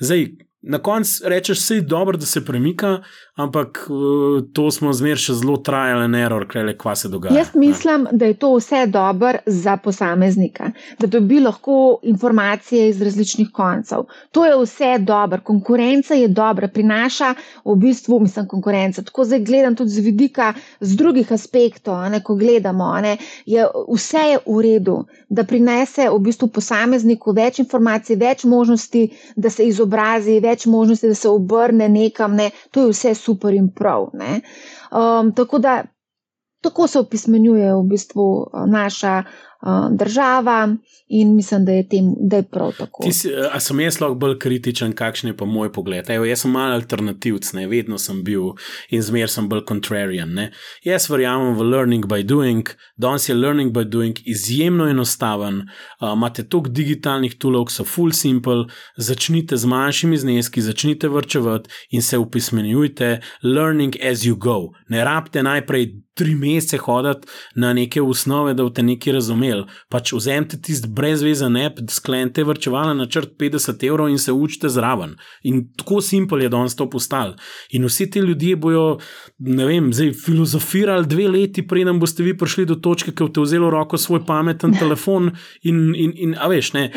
zdaj, na koncu rečeš, da je dobro, da se premika, ampak uh, to smo zmeraj še zelo trajali, ne error, kaj le kva se dogaja. Jaz mislim, ne. da je to vse dobro za posameznika, da dobi lahko informacije iz različnih koncev. To je vse dobro, konkurenca je dobra, prinaša v bistvu, mislim, konkurenca. Tako zdaj gledam tudi z vidika, z drugih aspektov, ne, ko gledamo, ne, je vse je v redu, da prinese v bistvu posamezniku več informacij, več možnosti, da se izobrazi, več možnosti, da se obrne nekam. Ne. To je vse super in prav. Um, tako da tako se opismenjuje v bistvu uh, naša država in mislim, da je, tem, da je prav tako. Si, a sem jaz lahko bolj kritičen, kakšen je pa moj pogled? Evo, jaz sem mal alternativc, ne? vedno sem bil in zmer sem bolj contrarian. Ne? Jaz verjamem v learning by doing, danes je learning by doing izjemno enostaven, uh, imate toliko digitalnih tulov, so full simple, začnite z manjšimi zneski, začnite vrčevati in se upismenjujte, learning as you go. Ne rabite najprej tri mesece hoditi na neke osnove, da boste nekaj razumeli imeli, pač vzemite tisti brezvezen app, sklenite vrčevalni načrt 50 evrov in se učite zraven. In tako simpel je danes to postal. In vsi ti ljudje bojo, ne vem, zdaj filozofirali dve leti, preden boste vi prišli do točke, ki boste vzeli v roko svoj pameten telefon in, in, in a veš, ne,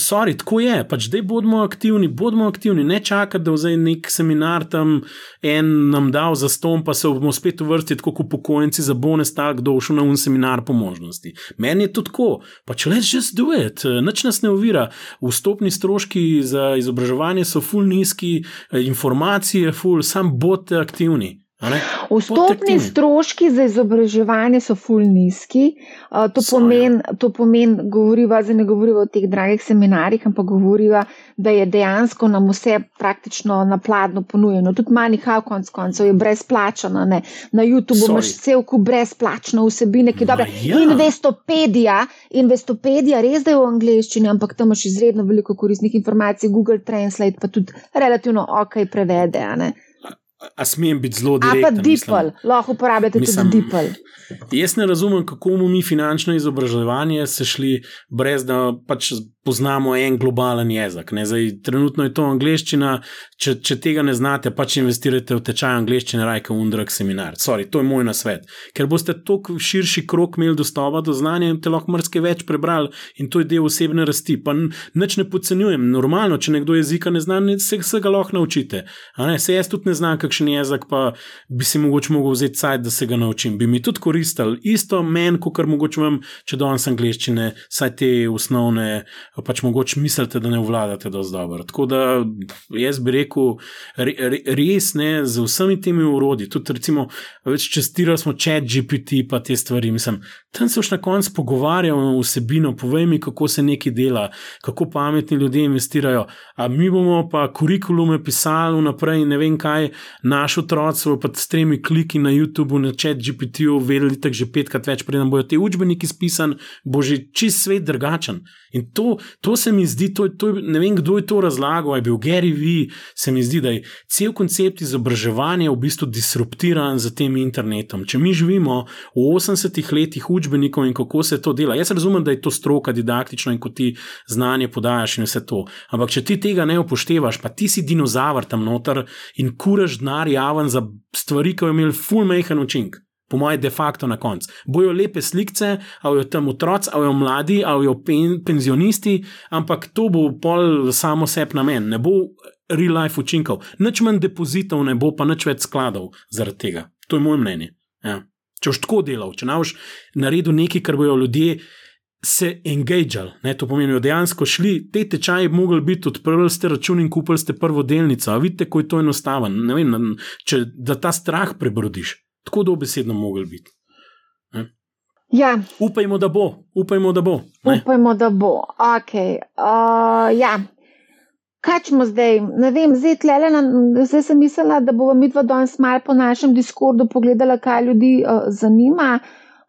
sorry, tako je, pač dej bodimo aktivni, bodimo aktivni, ne čakati, da vzaj nek seminar tam en nam dal za ston, pa se bomo spet uvrstili, kot upokojenci za bonus, tak, kdo šel na un seminar po možnosti. Meni je to tako, pač let's just do it, nič nas ne ovira. Vstopni stroški za izobraževanje so full nizki, informacije full, sam bodite aktivni. Vstopni stroški za izobraževanje so fulj nizki. Uh, to pomeni, pomen, govoriva, zdaj ne govoriva o teh dragih seminarjih, ampak govoriva, da je dejansko nam vse praktično napladno ponujeno. Tudi manjha, konc koncev, je brezplačeno. Ne? Na YouTubu imaš cel kup brezplačno vsebine, ki je dobra. Ja. Investopedija, investopedija, res da je v angleščini, ampak tam imaš izredno veliko koristnih informacij, Google Translate pa tudi relativno ok prevede. A smem biti zelo direkt? A pa DeepL, lahko uporabljate mislim, tudi DeepL. Jaz ne razumem, kako bomo mi finančno izobraževanje sešli, brez da pač poznamo en globalen jezik. Zdaj, trenutno je to angliščina, če, če tega ne znate, pač investirate v tečaj angliščine, rajka Undrak seminar. Sorry, to je moj nasvet. Ker boste toliko širši krok imeli dostopa do znanja in te lahko mrske več prebrali in to je del osebne rasti. Pa nič ne podcenjujem. Normalno, če nekdo jezika ne zna, se, se ga lahko naučite. Se jaz tudi ne znam, kakšen jezik, pa bi si mogoče mogel vzeti cajt, da se ga naučim. Bi mi tudi koristil. Isto meni, kot kar mogoče vam, če danes angliščine, saj te osnovne pač mogoče mislite, da ne vladate dovolj dobro. Tako da jaz bi rekel, re, re, res ne z vsemi temi urodji. Tudi, recimo, več čestirali smo čat GPT, pa te stvari. Mislim, tam se už na koncu pogovarjamo vsebino, povej mi, kako se nekaj dela, kako pametni ljudje investirajo. A mi bomo pa kurikulume pisali naprej in ne vem kaj, naš otroci pa s tremi kliki na YouTubu, na čat GPT-u, vedeli tako že petkrat več, preden bojo te učbeniki spisani, bo že čist svet drugačen. In to, to se mi zdi, to, to, ne vem, kdo je to razlagal, je bil Gary V. Se mi zdi, da je cel koncept izobraževanja v bistvu disruptiran z tem internetom. Če mi živimo v 80-ih letih učbenikov in kako se to dela, jaz razumem, da je to stroka didaktično in ko ti znanje podajaš in vse to. Ampak če ti tega ne upoštevaš, pa ti si dinozaver tam noter in kuraš denar javen za stvari, ki jo imeli full mehen učinek po mojem, de facto na koncu. Bojo lepe slike, ali jo tam otroci, ali jo mladi, ali jo pen, penzionisti, ampak to bo pol samo sebi namen, ne bo real life učinkov, nič manj depozitov, ne bo pa nič več skladov zaradi tega. To je moje mnenje. Ja. Če boš tako delal, če boš naredil nekaj, kar bojo ljudje. Se engageal, to pomeni, dejansko šli te tečaje, mogli biti odprli ste račun in kupili ste prvo delnico. Vidite, kako je to enostavno. Vem, če, da ta strah prebrodiš tako dobesedno mogli biti. Ja. Upajmo, da bo. Upajmo, da bo. Ne? Upajmo, da bo. Okay. Uh, ja. Kaj smo zdaj? Ne vem, zdaj, tlele, zdaj sem mislila, da bomo mi dva danes malo po našem diskurdu pogledala, kaj ljudi uh, zanima.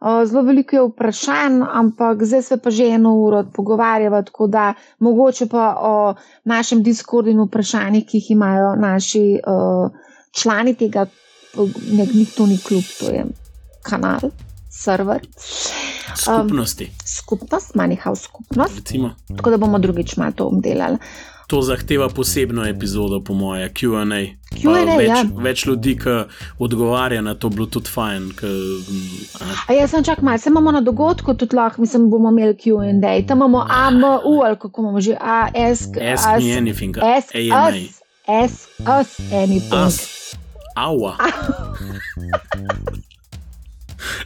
Uh, zelo veliko je vprašanj, ampak zdaj se pa že eno uro pogovarjava, tako da mogoče pa o našem diskurdu in vprašanjih, ki jih imajo naši uh, člani tega nek ni to ni klub, to je kanal, server. Skupnosti. Um, skupnost, manjhav skupnost. Recimo. Tako da bomo drugič malo to obdelali. To zahteva posebno epizodo, po mojem, QA. QA več, ja. več ljudi, ki odgovarja na to, bilo tudi fajn. K, a jaz sem čak malo, se imamo na dogodku, tudi lahko, mislim, bomo imeli QA. Tam imamo AMU ali kako imamo že AS. Ask as, me anything. Ask us, ask us anything. Us. Aua.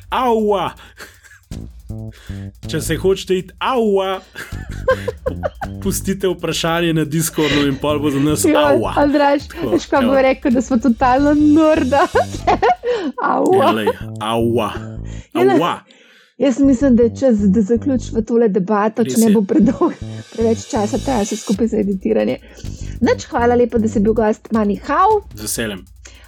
Aua. Če se hočete iti, aua. Pustite vprašanje na Discordu in pol bo za nas aua. Andraš, veš, kaj bo rekel, da smo totalno norda. aua. Jelej, aua. Aua. Jaz mislim, da je čas, da zaključimo tole debato, če ne bo predolg, preveč časa, traja se skupaj za editiranje. Nač, hvala lepa, da si bil gost Mani Hau. Z veseljem.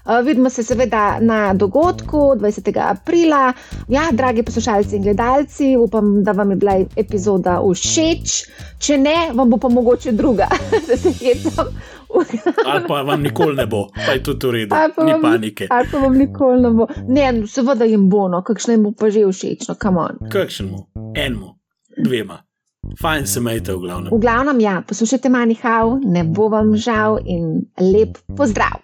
Uh, vidimo se seveda na dogodku 20. aprila. Ja, dragi poslušalci in gledalci, upam, da vam je bila epizoda všeč. Če ne, vam bo pa mogoče druga, da se hecam. ali pa vam nikoli ne bo, pa je tudi v redu, ni panike. Ali pa vam nikoli ne bo. Ne, seveda jim bo, no, kakšno jim bo pa že všeč, no, kam on. Kakšen mu? enemu, dvema. Fajn se majte v glavnem. V glavnem, ja, poslušajte manjhav, ne bo vam žal in lep pozdrav.